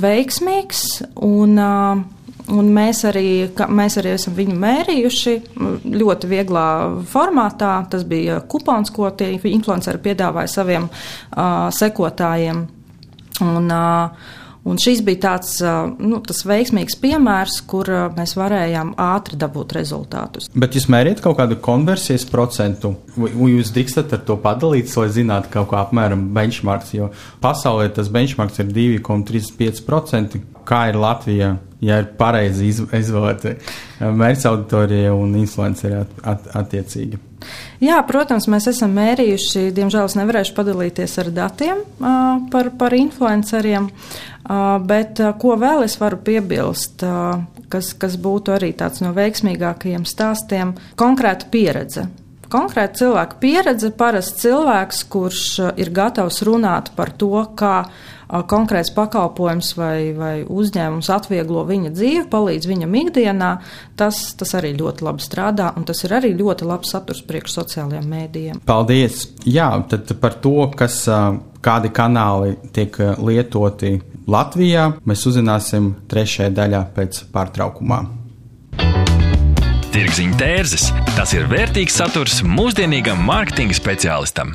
veiksmīgs. Un, uh, Un mēs arī, mēs arī esam viņu mērījuši ļoti vieglā formātā. Tas bija kupons, ko tie influenceri piedāvāja saviem uh, sekotājiem. Un, uh, Un šis bija tāds nu, veiksmīgs piemērs, kur mēs varējām ātri dabūt rezultātus. Bet jūs mēriet kaut kādu konversijas procentu, vai jūs drīkstat ar to padalīties, lai zinātu kaut kā apmēram benchmarks, jo pasaulē tas benchmarks ir 2,35%. Kā ir Latvijā, ja ir pareizi izvēlēta mērķa auditorija un influenceri at, at, attiecīgi? Jā, protams, mēs esam mērījuši, diemžēl es nevarēšu padalīties ar datiem par, par influenceriem, bet ko vēl es varu piebilst, kas, kas būtu arī tāds no veiksmīgākajiem stāstiem - konkrēta pieredze. Konkrēta cilvēka pieredze, parasts cilvēks, kurš ir gatavs runāt par to, kā konkrēts pakalpojums vai, vai uzņēmums atvieglo viņa dzīvi, palīdz viņam ikdienā, tas, tas arī ļoti labi strādā, un tas ir arī ļoti labs saturs priekš sociālajiem mēdījiem. Paldies! Jā, tad par to, kas, kādi kanāli tiek lietoti Latvijā, mēs uzzināsim trešajā daļā pēc pārtraukumā. Tirziņa tērzes - tas ir vērtīgs saturs mūsdienīgam mārketinga speciālistam.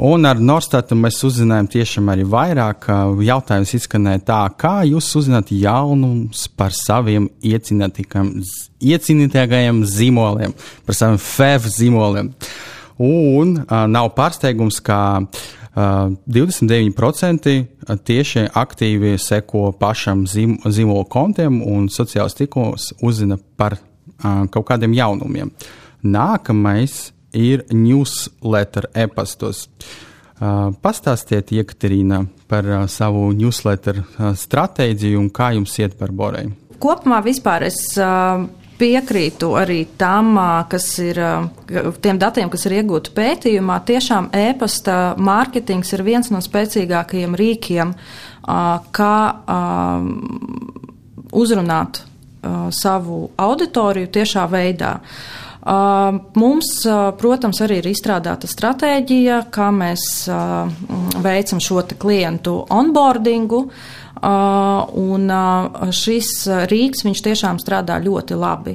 Un ar Norstatu mēs uzzinājām tiešām arī vairāk. Jautājums izskanēja tā, kā jūs uzzināt jaunumus par saviem iecienītākajiem zīmoliem, par saviem FEV zīmoliem. Un uh, nav pārsteigums, ka uh, 29% tieši aktīvi seko pašam zīm, zīmolu kontiem un sociālajos tikos uzzina par uh, kaut kādiem jaunumiem. Nākamais ir newsletter e-pastos. Uh, pastāstiet, Jekaterīna, par uh, savu newsletter uh, stratēģiju un kā jums iet par Borei. Kopumā vispār es uh, piekrītu arī tam, uh, kas ir, uh, tiem datiem, kas ir iegūti pētījumā. Tiešām e-pasta mārketings ir viens no spēcīgākajiem rīkiem, kā uzrunāt savu auditoriju tiešā veidā. Mums, protams, arī ir izstrādāta stratēģija, kā mēs veicam šo klientu onboardingu. Un šis rīks tiešām strādā ļoti labi.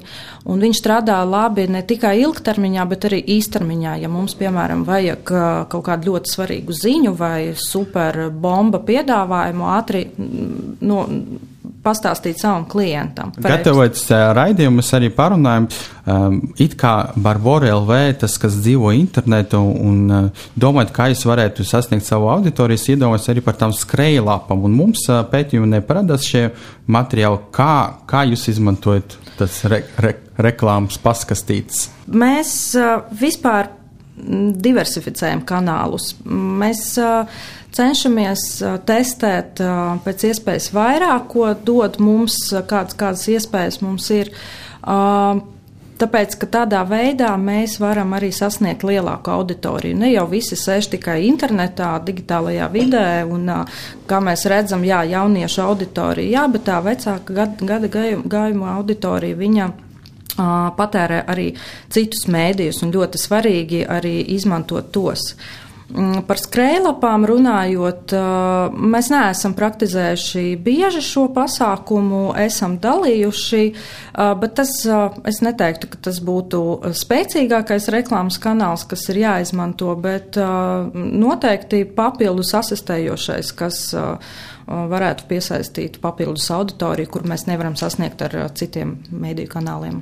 Un viņš strādā labi ne tikai ilgtermiņā, bet arī īstermiņā. Ja mums, piemēram, vajag kaut kādu ļoti svarīgu ziņu vai superbomba piedāvājumu, ātri no, pastāstīt savam klientam. Gatavojot raidījumu, mēs arī parunājam, um, it kā Barbora LV, tas, kas dzīvo internetu un uh, domājot, kā jūs varētu sasniegt savu auditoriju, iedomājos arī par tām skrejlapām. Un mums uh, pētījumi neparādās šie materiāli, kā, kā jūs izmantojat tas re, re, reklāmas paskastītas. Mēs uh, vispār diversificējam kanālus. Mēs cenšamies testēt pēc iespējas vairāk, ko dod mums, kādas, kādas iespējas mums ir. Tāpēc, ka tādā veidā mēs varam arī sasniegt lielāku auditoriju. Ne jau visi sēž tikai internetā, digitālajā vidē, un kā mēs redzam, jā, jauniešu auditorija, jā, bet tā vecāka gada, gada gājuma auditorija, viņa patērē arī citus mēdījus, un ļoti svarīgi arī izmantot tos. Mm, par skrējlapām runājot, mēs neesam praktizējuši bieži šo pasākumu, esam dalījuši, bet tas, es neteiktu, ka tas būtu spēcīgākais reklāmas kanāls, kas ir jāizmanto, bet noteikti papildus asistējošais, kas varētu piesaistīt papildus auditoriju, kur mēs nevaram sasniegt ar citiem mēdīju kanāliem.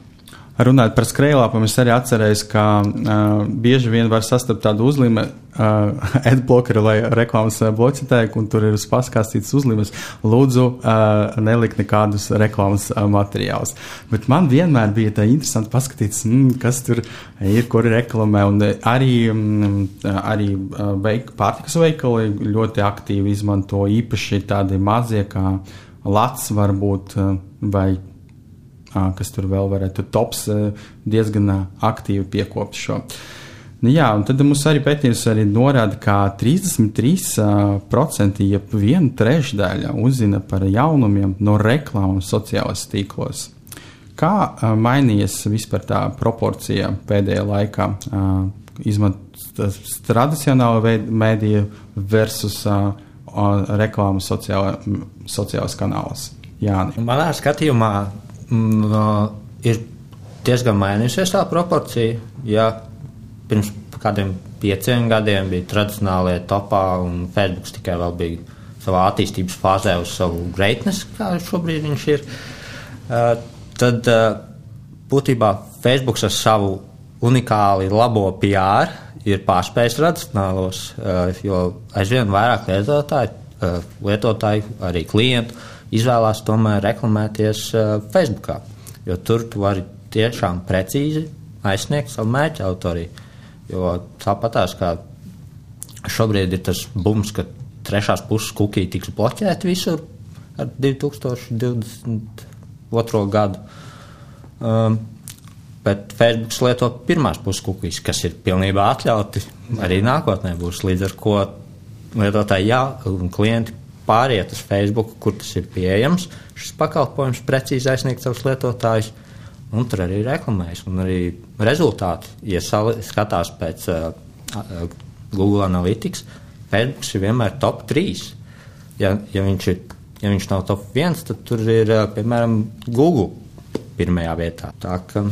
Runājot par skrejlāpām, es arī atceros, ka uh, bieži vien var sastapt tādu uzlīmi, uh, adblockeri vai reklāmas blocitēku, un tur ir uz paskastītas uzlīmes. Lūdzu, uh, nelikt nekādus reklāmas uh, materiālus. Bet man vienmēr bija tā interesanti paskatīties, mm, kas tur ir, kur ir reklamē, un arī, mm, arī veik, pārtikas veikali ļoti aktīvi izmanto īpaši tādi mazie kā lats varbūt vai kas tur vēl varētu tops diezgan aktīvi piekopt šo. Nu, jā, un tad mums arī pētījums arī norāda, ka 33% jeb viena trešdaļa uzzina par jaunumiem no reklāmas sociālajos tīklos. Kā mainījies vispār tā proporcija pēdējā laikā, izmantot tradicionālo mēdīju versus reklāmas sociālajos kanālos? Jāni. Manā skatījumā ir diezgan mainījusies tā proporcija. Ja pirms kādiem pieciem gadiem bija tradicionālie topā un Facebook tikai vēl bija savā attīstības fāzē uz savu greitness, kā šobrīd viņš ir, tad būtībā Facebook ar savu unikāli labo PR ir pārspējis tradicionālos, jo aizvien vairāk lietotāji, uh, lietotāji arī klientu izvēlās tomēr reklamēties uh, Facebook. Jo tur tu vari tiešām precīzi aizsniegt savu mērķa autoriju. Jo tāpatās kā šobrīd ir tas bums, ka trešās puses kukija tiks bloķēta visur ar 2022. gadu. Um, bet Facebook lieto pirmās puses kukijas, kas ir pilnībā atļauti arī nākotnē būs līdz ar ko lietotāji jā, un klienti pāriet uz Facebook, kur tas ir pieejams. Šis pakalpojums precīzi aizsniegt savus lietotājus, un tur arī reklamējas. Un arī rezultāti, ja skatās pēc uh, Google Analytics, Facebook ir vienmēr top 3. Ja, ja, viņš ir, ja viņš nav top 1, tad tur ir uh, piemēram Google pirmajā vietā. Tā ka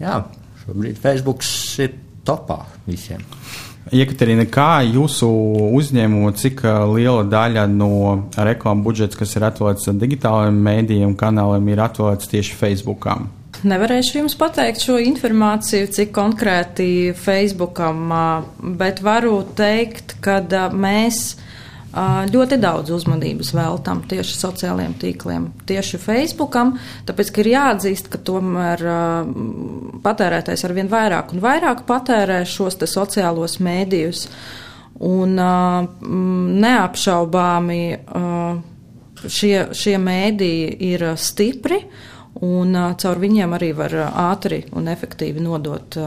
jā, šobrīd Facebook ir topā visiem. Iekaterina, kā jūsu uzņēmumu, cik liela daļa no reklāmas budžeta, kas ir atvēlēts digitālajiem mēdījiem, kanāliem, ir atvēlēts tieši Facebookam? Nevarēšu jums pateikt šo informāciju, cik konkrēti Facebookam, bet varu teikt, ka mēs ļoti daudz uzmanības veltam tieši sociālajiem tīkliem, tieši Facebookam, tāpēc, ka ir jāatzīst, ka tomēr patērētājs ar vien vairāk un vairāk patērē šos te sociālos mēdījus, un neapšaubāmi šie, šie mēdīji ir stipri, un caur viņiem arī var ātri un efektīvi nodot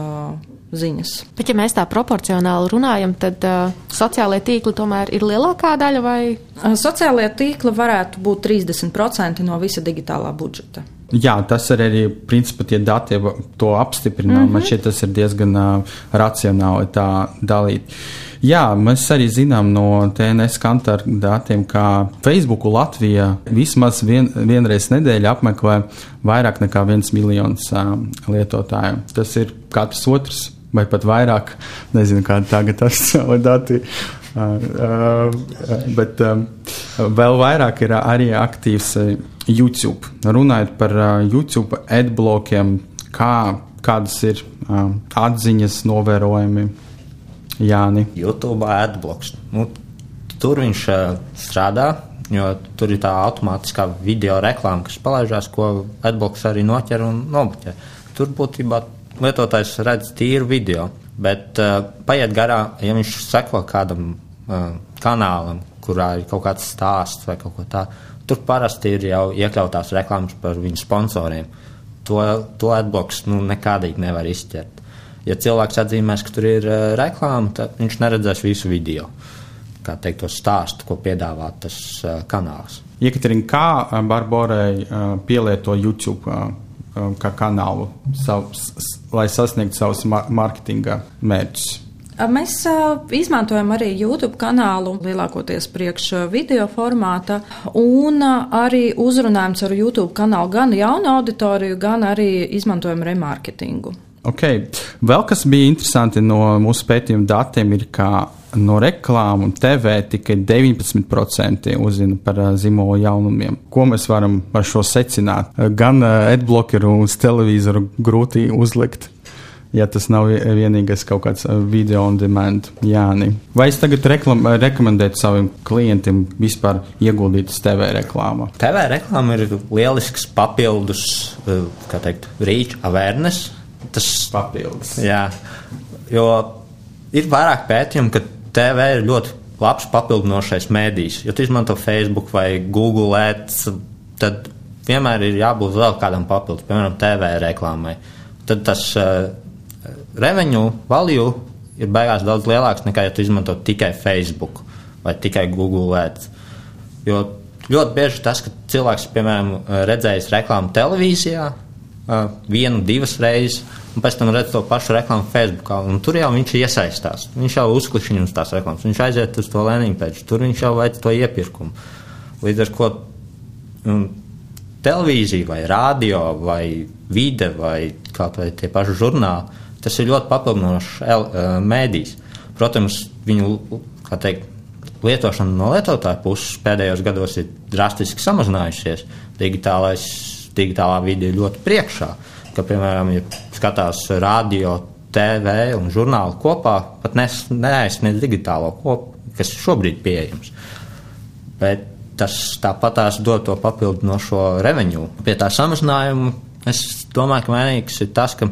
ziņas. Bet, ja mēs tā proporcionāli runājam, tad uh, sociālai tīkli tomēr ir lielākā daļa vai? Sociālajie tīkli varētu būt 30% no visa digitālā budžeta. Jā, tas ir arī principā tie dati to apstiprina. Mm -hmm. Man šķiet, tas ir diezgan uh, racionāli tā dalīt. Jā, mēs arī zinām no TNS kantāra datiem, ka Facebooku Latvija vismaz vien, vienreiz nedēļā apmeklē vairāk nekā viens miljons uh, lietotāju. Tas ir katrs otrs vai pat vairāk. Nezinu, kāda tagad ir dati. Uh, uh, bet um, vēl vairāk ir arī aktīvs uh, YouTube. Runājot par YouTube adblokiem, kā, kādas ir atziņas, novērojumi Jāni. YouTube adbloks. Nu, tur viņš uh, strādā, jo tur ir tā automātiskā video reklāma, kas palaižās, ko adbloks arī noķer un nobloķē. Tur būtībā lietotājs redz tīru video, bet uh, paiet garā, ja viņš seko kādam uh, kanālam, kurā ir kaut kāds stāsts vai kaut ko tādu. Tur parasti ir jau iekļautās reklāmas par viņu sponsoriem. To, to atbloks nu, nekādīgi nevar izķert. Ja cilvēks atzīmēs, ka tur ir uh, reklāma, tad viņš neredzēs visu video. Kā teikt, to stāstu, ko piedāvā tas uh, kanāls. Iekaterina, kā Barborai uh, pielieto YouTube uh, kā kanālu, savu, lai sasniegtu savus mārketinga mērķus. Mēs uh, izmantojam arī YouTube kanālu, lielākoties priekš video formāta, un uh, arī uzrunājam ar YouTube kanālu gan jaunu auditoriju, gan arī izmantojam remārketingu. Okay. Vēl kas bija interesanti no mūsu pētījuma datiem, ir, ka no reklāmu TV tikai 19% uzzina par zīmola jaunumiem. Ko mēs varam ar šo secināt? Gan adblockeru uz televizoru grūti uzlikt. Ja tas nav vienīgais kaut kāds video on demand, Jāni. Vai es tagad reklam, rekomendētu saviem klientiem vispār ieguldīt TV reklāmā? TV reklāma ir lielisks papildus, kā teikt, reach awareness. Tas papildus. Jā, jo ir vairāk pētījumu, ka TV ir ļoti labs papildinošais mēdījis. Ja tu izmanto Facebook vai Google Ads, tad vienmēr ir jābūt vēl kādam papildus, piemēram, TV reklāmai. Tad tas uh, revenue value ir beigās daudz lielāks nekā, ja tu izmanto tikai Facebook vai tikai Google Ads. Jo ļoti bieži tas, ka cilvēks, piemēram, redzējis reklāmu televīzijā uh, vienu, divas reizes, un pēc tam redz to pašu reklāmu Facebook. Tur jau viņš iesaistās. Viņš jau uzklišķina uz tās reklāmas, viņš aiziet uz to landing page, tur viņš jau veic to iepirkumu. Līdz ar to um, televīzija, vai radio, vai vide, vai vai tie paši žurnāli, tas ir ļoti papildinošs uh, mēdījis. Protams, viņu teikt, lietošana no lietotāja puses pēdējos gados ir drastiski samazinājusies. Digitālais, digitālā vide ir ļoti priekšā. Ka, piemēram, ja skatās radio, TV un žurnālu kopā, pat neaizsniedz digitālo kopu, kas šobrīd pieejams. Bet tas tāpatās dod to papildinošo revenue. Pie tā samazinājuma es domāju, ka vainīgs ir tas, ka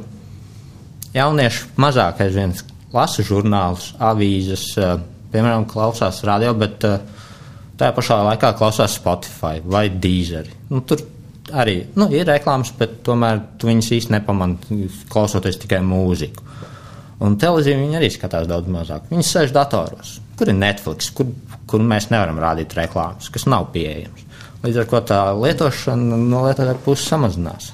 jaunieši mazāk aizvien lasa žurnālus, avīzes, eh, piemēram, klausās radio, bet eh, tajā pašā laikā klausās Spotify vai Deezeri. Nu, tur arī nu, ir reklāmas, bet tomēr tu viņus īsti nepamani, klausoties tikai mūziku. Un televīzija viņi arī skatās daudz mazāk. Viņi sēž datoros, kur ir Netflix, kur, kur mēs nevaram rādīt reklāmas, kas nav pieejamas. Līdz ar to tā lietošana no lietotāja puses samazinās.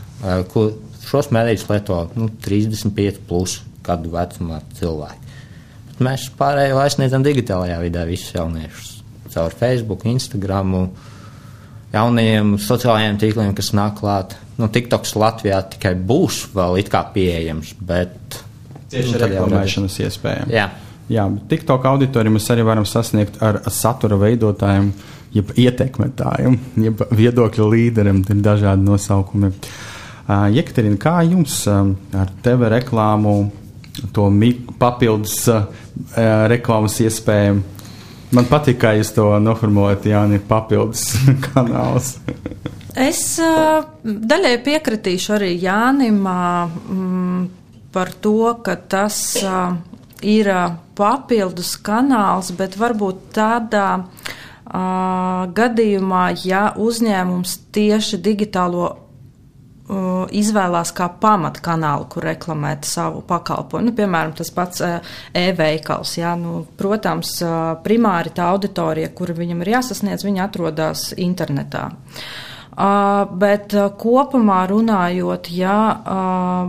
Kur šos mēdījus lieto nu, 35 plus gadu vecumā cilvēki. Bet mēs pārējo aizsniedzam digitālajā vidē visus jauniešus caur Facebook, Instagram. Un, jaunajiem sociālajiem tīkliem, kas nāk klāt. Nu, TikToks Latvijā tikai būs vēl it kā pieejams, bet tieši nu, reklamēšanas iespējām. Jā. Jā, bet TikTok auditoriju mēs arī varam sasniegt ar satura veidotājiem, jeb ietekmētājiem, jeb viedokļu līderiem. Ir dažādi nosaukumi. Uh, Jekaterina, kā jums uh, ar TV reklāmu, to papildus uh, reklāmas iespējām? Man patīk, kā jūs to noformulējat, Jānis, papildus kanāls. es uh, daļai piekritīšu arī Jānim uh, par to, ka tas uh, ir papildus kanāls, bet varbūt tādā gadījumā, ja uzņēmums tieši digitālo izvēlās kā pamatkanālu, kur reklamēt savu pakalpojumu. Nu, piemēram, tas pats e-veikals. Jā, nu, protams, primāri tā auditorija, kura viņam ir jāsasniedz, viņa atrodas internetā. Uh, bet uh, kopumā runājot, ja uh,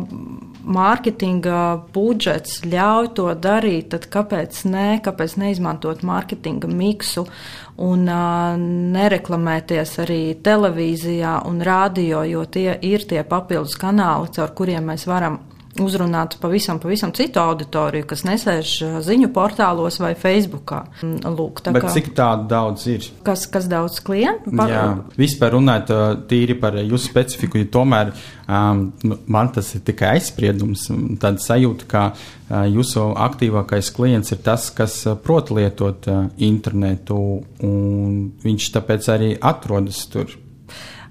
mārketinga budžets ļauj to darīt, tad kāpēc ne, kāpēc neizmantot mārketinga miksu un uh, nereklamēties arī televīzijā un rādio, jo tie ir tie papildus kanāli, caur kuriem mēs varam uzrunāt pavisam, pavisam citu auditoriju, kas nesēž ziņu portālos vai Facebookā. Mm, lūk, Bet kā, cik tādu daudz ir? Kas, kas daudz klientu? Par... Jā, vispār runājot tīri par jūsu specifiku, jo tomēr um, man tas ir tikai aizspriedums, tāda sajūta, ka uh, jūsu aktīvākais klients ir tas, kas prot lietot uh, internetu, un viņš tāpēc arī atrodas tur.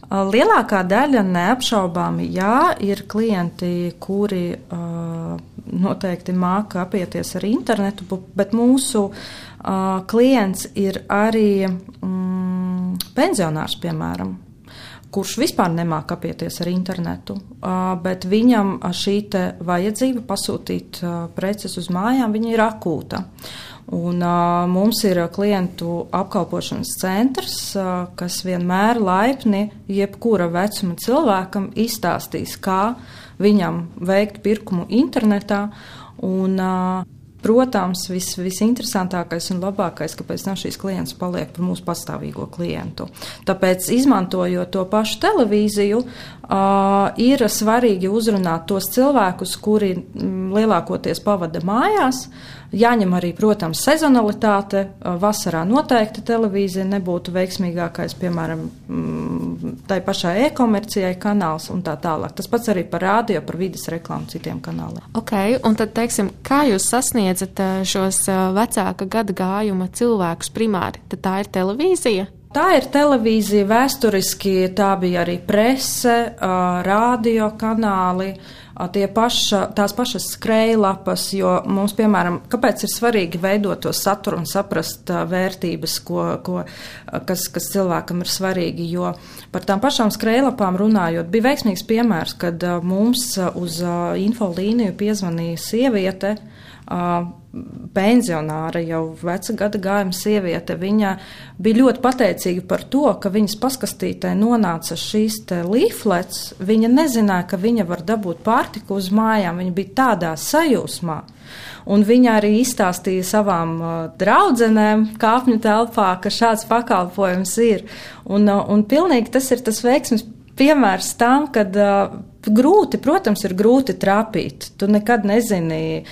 Lielākā daļa neapšaubāmi jā, ir klienti, kuri uh, noteikti māca apieties ar internetu, bet mūsu uh, klients ir arī mm, pensionārs, piemēram, kurš vispār nemāca apieties ar internetu, uh, bet viņam šī vajadzība pasūtīt uh, preces uz mājām, ir akūta. Un, uh, mums ir klientu apkalpošanas centrs, uh, kas vienmēr laipni jebkura vecuma cilvēkam izstāstīs, kā viņam veikt pirkumu internetā. Un, uh, Protams, vis, visinteresantākais un labākais, kāpēc nav šīs klients paliek par mūsu pastāvīgo klientu. Tāpēc, izmantojot to pašu televīziju, uh, ir svarīgi uzrunāt tos cilvēkus, kuri m, lielākoties pavada mājās, Jāņem arī, protams, sezonalitāte. Vasarā noteikti televīzija nebūtu veiksmīgākais, piemēram, mm, tai pašai e-komercijai kanāls un tā tālāk. Tas pats arī par rādio, par vidas reklāmu citiem kanāliem. Ok, un tad, teiksim, kā jūs sasniedzat šos vecāka gada gājuma cilvēkus primāri? Tad tā ir televīzija? Tā ir televīzija, vēsturiski tā bija arī prese, rādio kanāli tie paša, tās pašas skrejlapas, jo mums, piemēram, kāpēc ir svarīgi veidot to saturu un saprast vērtības, ko, ko, kas, kas cilvēkam ir svarīgi, jo par tām pašām skrejlapām runājot, bija veiksmīgs piemērs, kad mums uz infolīniju piezvanīja sieviete, pensionāra, jau veca gada gājuma sieviete, viņa bija ļoti pateicīga par to, ka viņas paskastītē nonāca šīs līflets. Viņa nezināja, ka viņa var dabūt pārtiku uz mājām. Viņa bija tādā sajūsmā. Un viņa arī izstāstīja savām uh, draudzenēm, kāpņu telpā, ka šāds pakalpojums ir. Un, uh, un pilnīgi tas ir tas veiksmes piemērs tam, kad uh, grūti, protams, ir grūti trāpīt. Tu nekad nezini,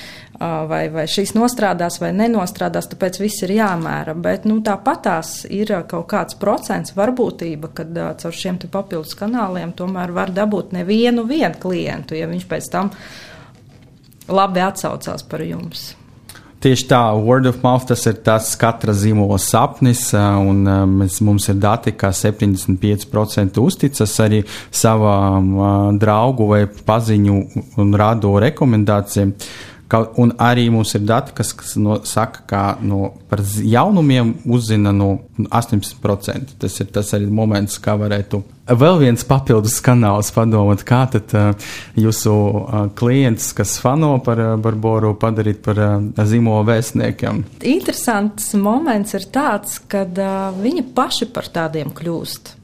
vai, vai šīs nostrādās vai nenostrādās, tāpēc viss ir jāmēra. Bet nu, tāpatās ir kaut kāds procents varbūtība, kad caur šiem papildus kanāliem tomēr var dabūt nevienu klientu, ja viņš pēc tam labi atsaucās par jums. Tieši tā, word of mouth tas ir tas katra zīmola sapnis, un mēs, mums ir dati, ka 75% uzticas arī savam draugu vai paziņu un rādo rekomendācijām. Kaut, un arī mums ir dati, kas, kas no, saka, ka no, par jaunumiem uzzina no 18%. Tas ir tas arī moments, kā varētu vēl viens papildus kanāls padomāt, kā tad uh, jūsu uh, klients, kas fano par uh, Barboru, padarīt par zīmola vēstniekiem. Interesants moments ir tāds, kad viņi paši par tādiem kļūst.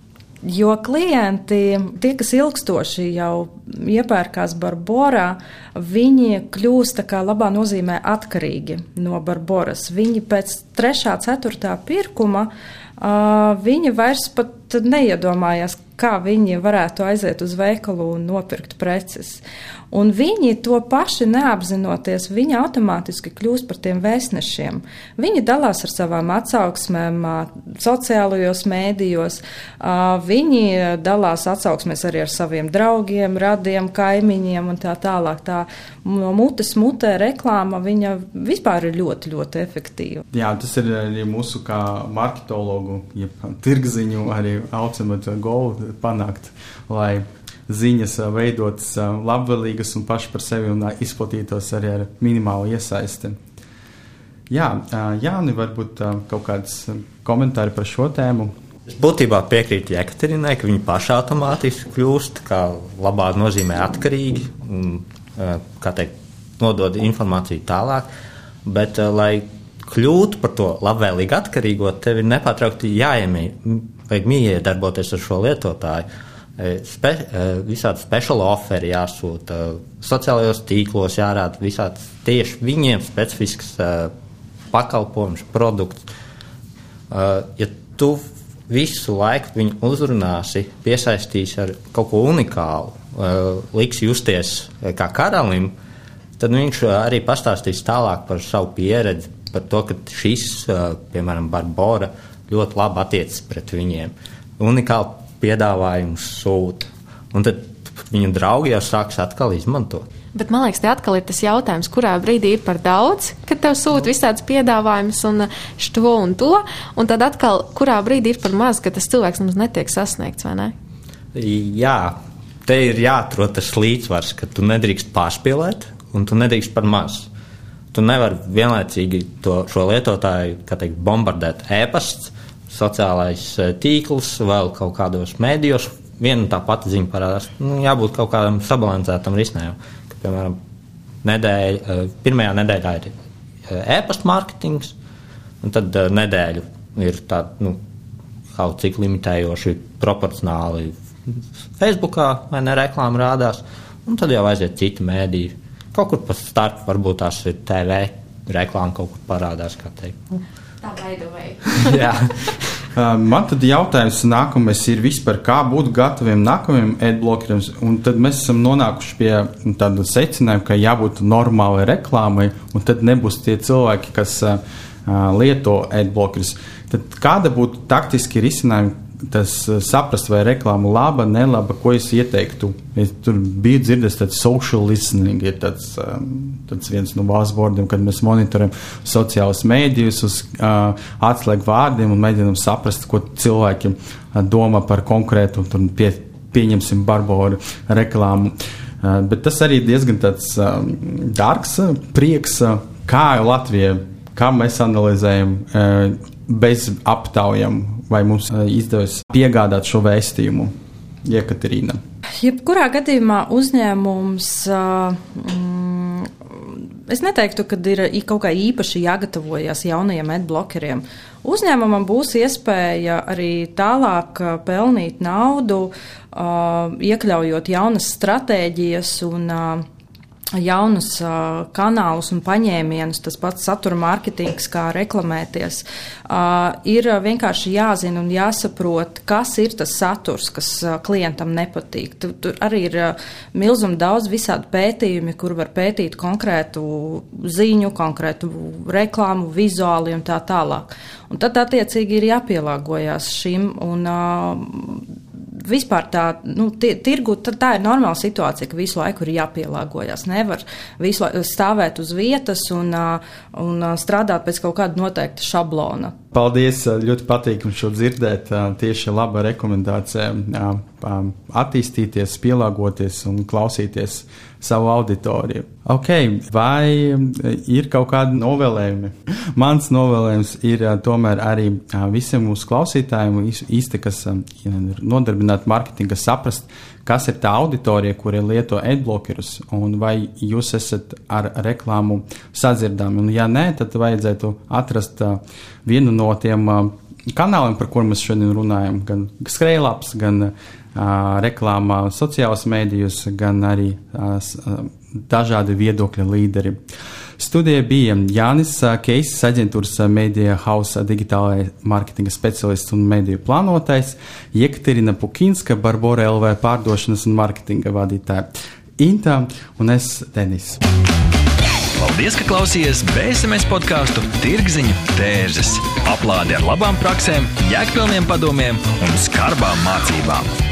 Jo klienti, tie, kas ilgstoši jau iepērkās Barborā, viņi kļūst tā kā labā nozīmē atkarīgi no Barboras. Viņi pēc trešā, ceturtā pirkuma, uh, viņi vairs pat neiedomājās, kā viņi varētu aiziet uz veikalu un nopirkt preces. Un viņi to paši neapzinoties, viņi automātiski kļūst par tiem vēstnešiem. Viņi dalās ar savām atsauksmēm sociālajos mēdījos, viņi dalās atsauksmēs arī ar saviem draugiem, radiem, kaimiņiem un tā tālāk. Tā no mutes mutē reklāma, viņa vispār ir ļoti, ļoti efektīva. Jā, tas ir arī mūsu kā marketologu, ja tirgziņu arī ultimate goal panākt, lai ziņas veidotas labvēlīgas un paši par sevi un izplatītos arī ar minimālu iesaisti. Jā, Jāni, varbūt kaut kāds komentāri par šo tēmu. Es būtībā piekrītu Jekaterinai, ka viņi paši automātiski kļūst, kā labā nozīmē atkarīgi un, kā teikt, nodod informāciju tālāk, bet, lai kļūtu par to labvēlīgi atkarīgo, tev ir nepārtraukti jāiemīl, vajag mīļi darboties ar šo lietotāju E, spe, e, visādi speciāli oferi jāsūta, sociālajos tīklos jārāda visādi tieši viņiem specifisks uh, pakalpojums, produkts. Uh, ja tu visu laiku viņu uzrunāsi, piesaistīsi ar kaut ko unikālu, uh, liks justies kā karalim, tad viņš arī pastāstīs tālāk par savu pieredzi, par to, ka šis, piemēram, Barbora ļoti labi attiecas pret viņiem. Unikāli piedāvājumus sūta. Un tad viņu draugi jau sāks atkal izmantot. Bet man liekas, te atkal ir tas jautājums, kurā brīdī ir par daudz, kad tev sūta visādas piedāvājumus un šo un to, un tad atkal, kurā brīdī ir par maz, ka tas cilvēks mums netiek sasniegts, vai ne? Jā, te ir jāatrod tas līdzsvars, ka tu nedrīkst pārspīlēt un tu nedrīkst par maz. Tu nevari vienlaicīgi to, šo lietotāju, kā teikt, bombardēt ēpasts, sociālais eh, tīkls, vēl kaut kādos mēdījos. Viena tā pati ziņa parādās. Nu, jābūt kaut kādam sabalansētam risinājumam. Piemēram, nedēļa, eh, pirmajā nedēļā ir eh, e-pasta mārketings, un tad nedēļu ir tāda nu, kaut cik limitējoši proporcionāli Facebookā vai ne reklāma rādās, un tad jau aiziet citi mēdīji. Kaut kur pa starp varbūt tās ir TV reklāma kaut kur parādās. Tā veidoja. Man tad jautājums nākamais ir vispār, kā būt gataviem nākamajam adblockeriem, un tad mēs esam nonākuši pie tāda secinājuma, ka jābūt normālai reklāmai, un tad nebūs tie cilvēki, kas lieto adblockerus. Tad kāda būtu taktiski risinājumi, tas eh, saprast, vai reklāma laba, nelaba, ko es ieteiktu. Es tur biju dzirdējis, ka social listening ir tāds, um, tāds viens no buzzwordiem, kad mēs monitorējam sociālus mēdījus uz uh, atslēgu vārdiem un mēģinam saprast, ko cilvēki uh, domā par konkrētu, tur pie, pieņemsim, barboru reklāmu. Uh, bet tas arī diezgan tāds uh, dārgs prieks, kā Latvija, kā mēs analizējam bez aptaujām vai mums eh, izdevies piegādāt šo vēstījumu. Iekaterīna. Jebkurā gadījumā uzņēmums. Mm, es neteiktu, ka ir kaut kā īpaši jāgatavojas jaunajiem adblokeriem. Uzņēmumam būs iespēja arī tālāk eh, pelnīt naudu, iekļaujot jaunas stratēģijas un jaunus uh, kanālus un paņēmienus, tas pats satura mārketings, kā reklamēties, uh, ir vienkārši jāzina un jāsaprot, kas ir tas saturs, kas uh, klientam nepatīk. Tur, tur arī ir uh, milzum daudz visādi pētījumi, kur var pētīt konkrētu ziņu, konkrētu reklāmu, vizuāli un tā tālāk. Un tad attiecīgi ir jāpielāgojas šim un uh, vispār tā, nu, tirgu, tā ir normāla situācija, ka visu laiku ir jāpielāgojas. Nevar visu laiku stāvēt uz vietas un, un strādāt pēc kaut kāda noteikta šablona. Paldies! Ļoti patīkami šo dzirdēt. Tieši laba rekomendācija attīstīties, pielāgoties un klausīties savu auditoriju. Okay, vai ir kaut kādi novēlējumi? Mans novēlējums ir tomēr arī visiem mūsu klausītājiem, īsti, kas nodarbināti marketingā, saprast, kas ir tā auditorija, kuri lieto adblockerus, un vai jūs esat ar reklāmu sadzirdami. Un, ja nē, tad vajadzētu atrast vienu no tiem kanāliem, par kuriem mēs šodien runājam, gan skrejlaps, gan reklāmā sociālajos mēdījos, gan arī dažādi viedokļa līderi. Studijā bija Jānis Keisis, aģentūras Media House digitālajā mārketinga speciālists un mediju plānotais, Jekaterina Pukinska, Barbora LV pārdošanas un mārketinga vadītāja, Inta un es Denis. Paldies, ka klausījāties BSMS podkāstu Tirziņu tērzes. Aplādi ar labām praktiskām, jēgpilniem padomiem un skarbām mācībām.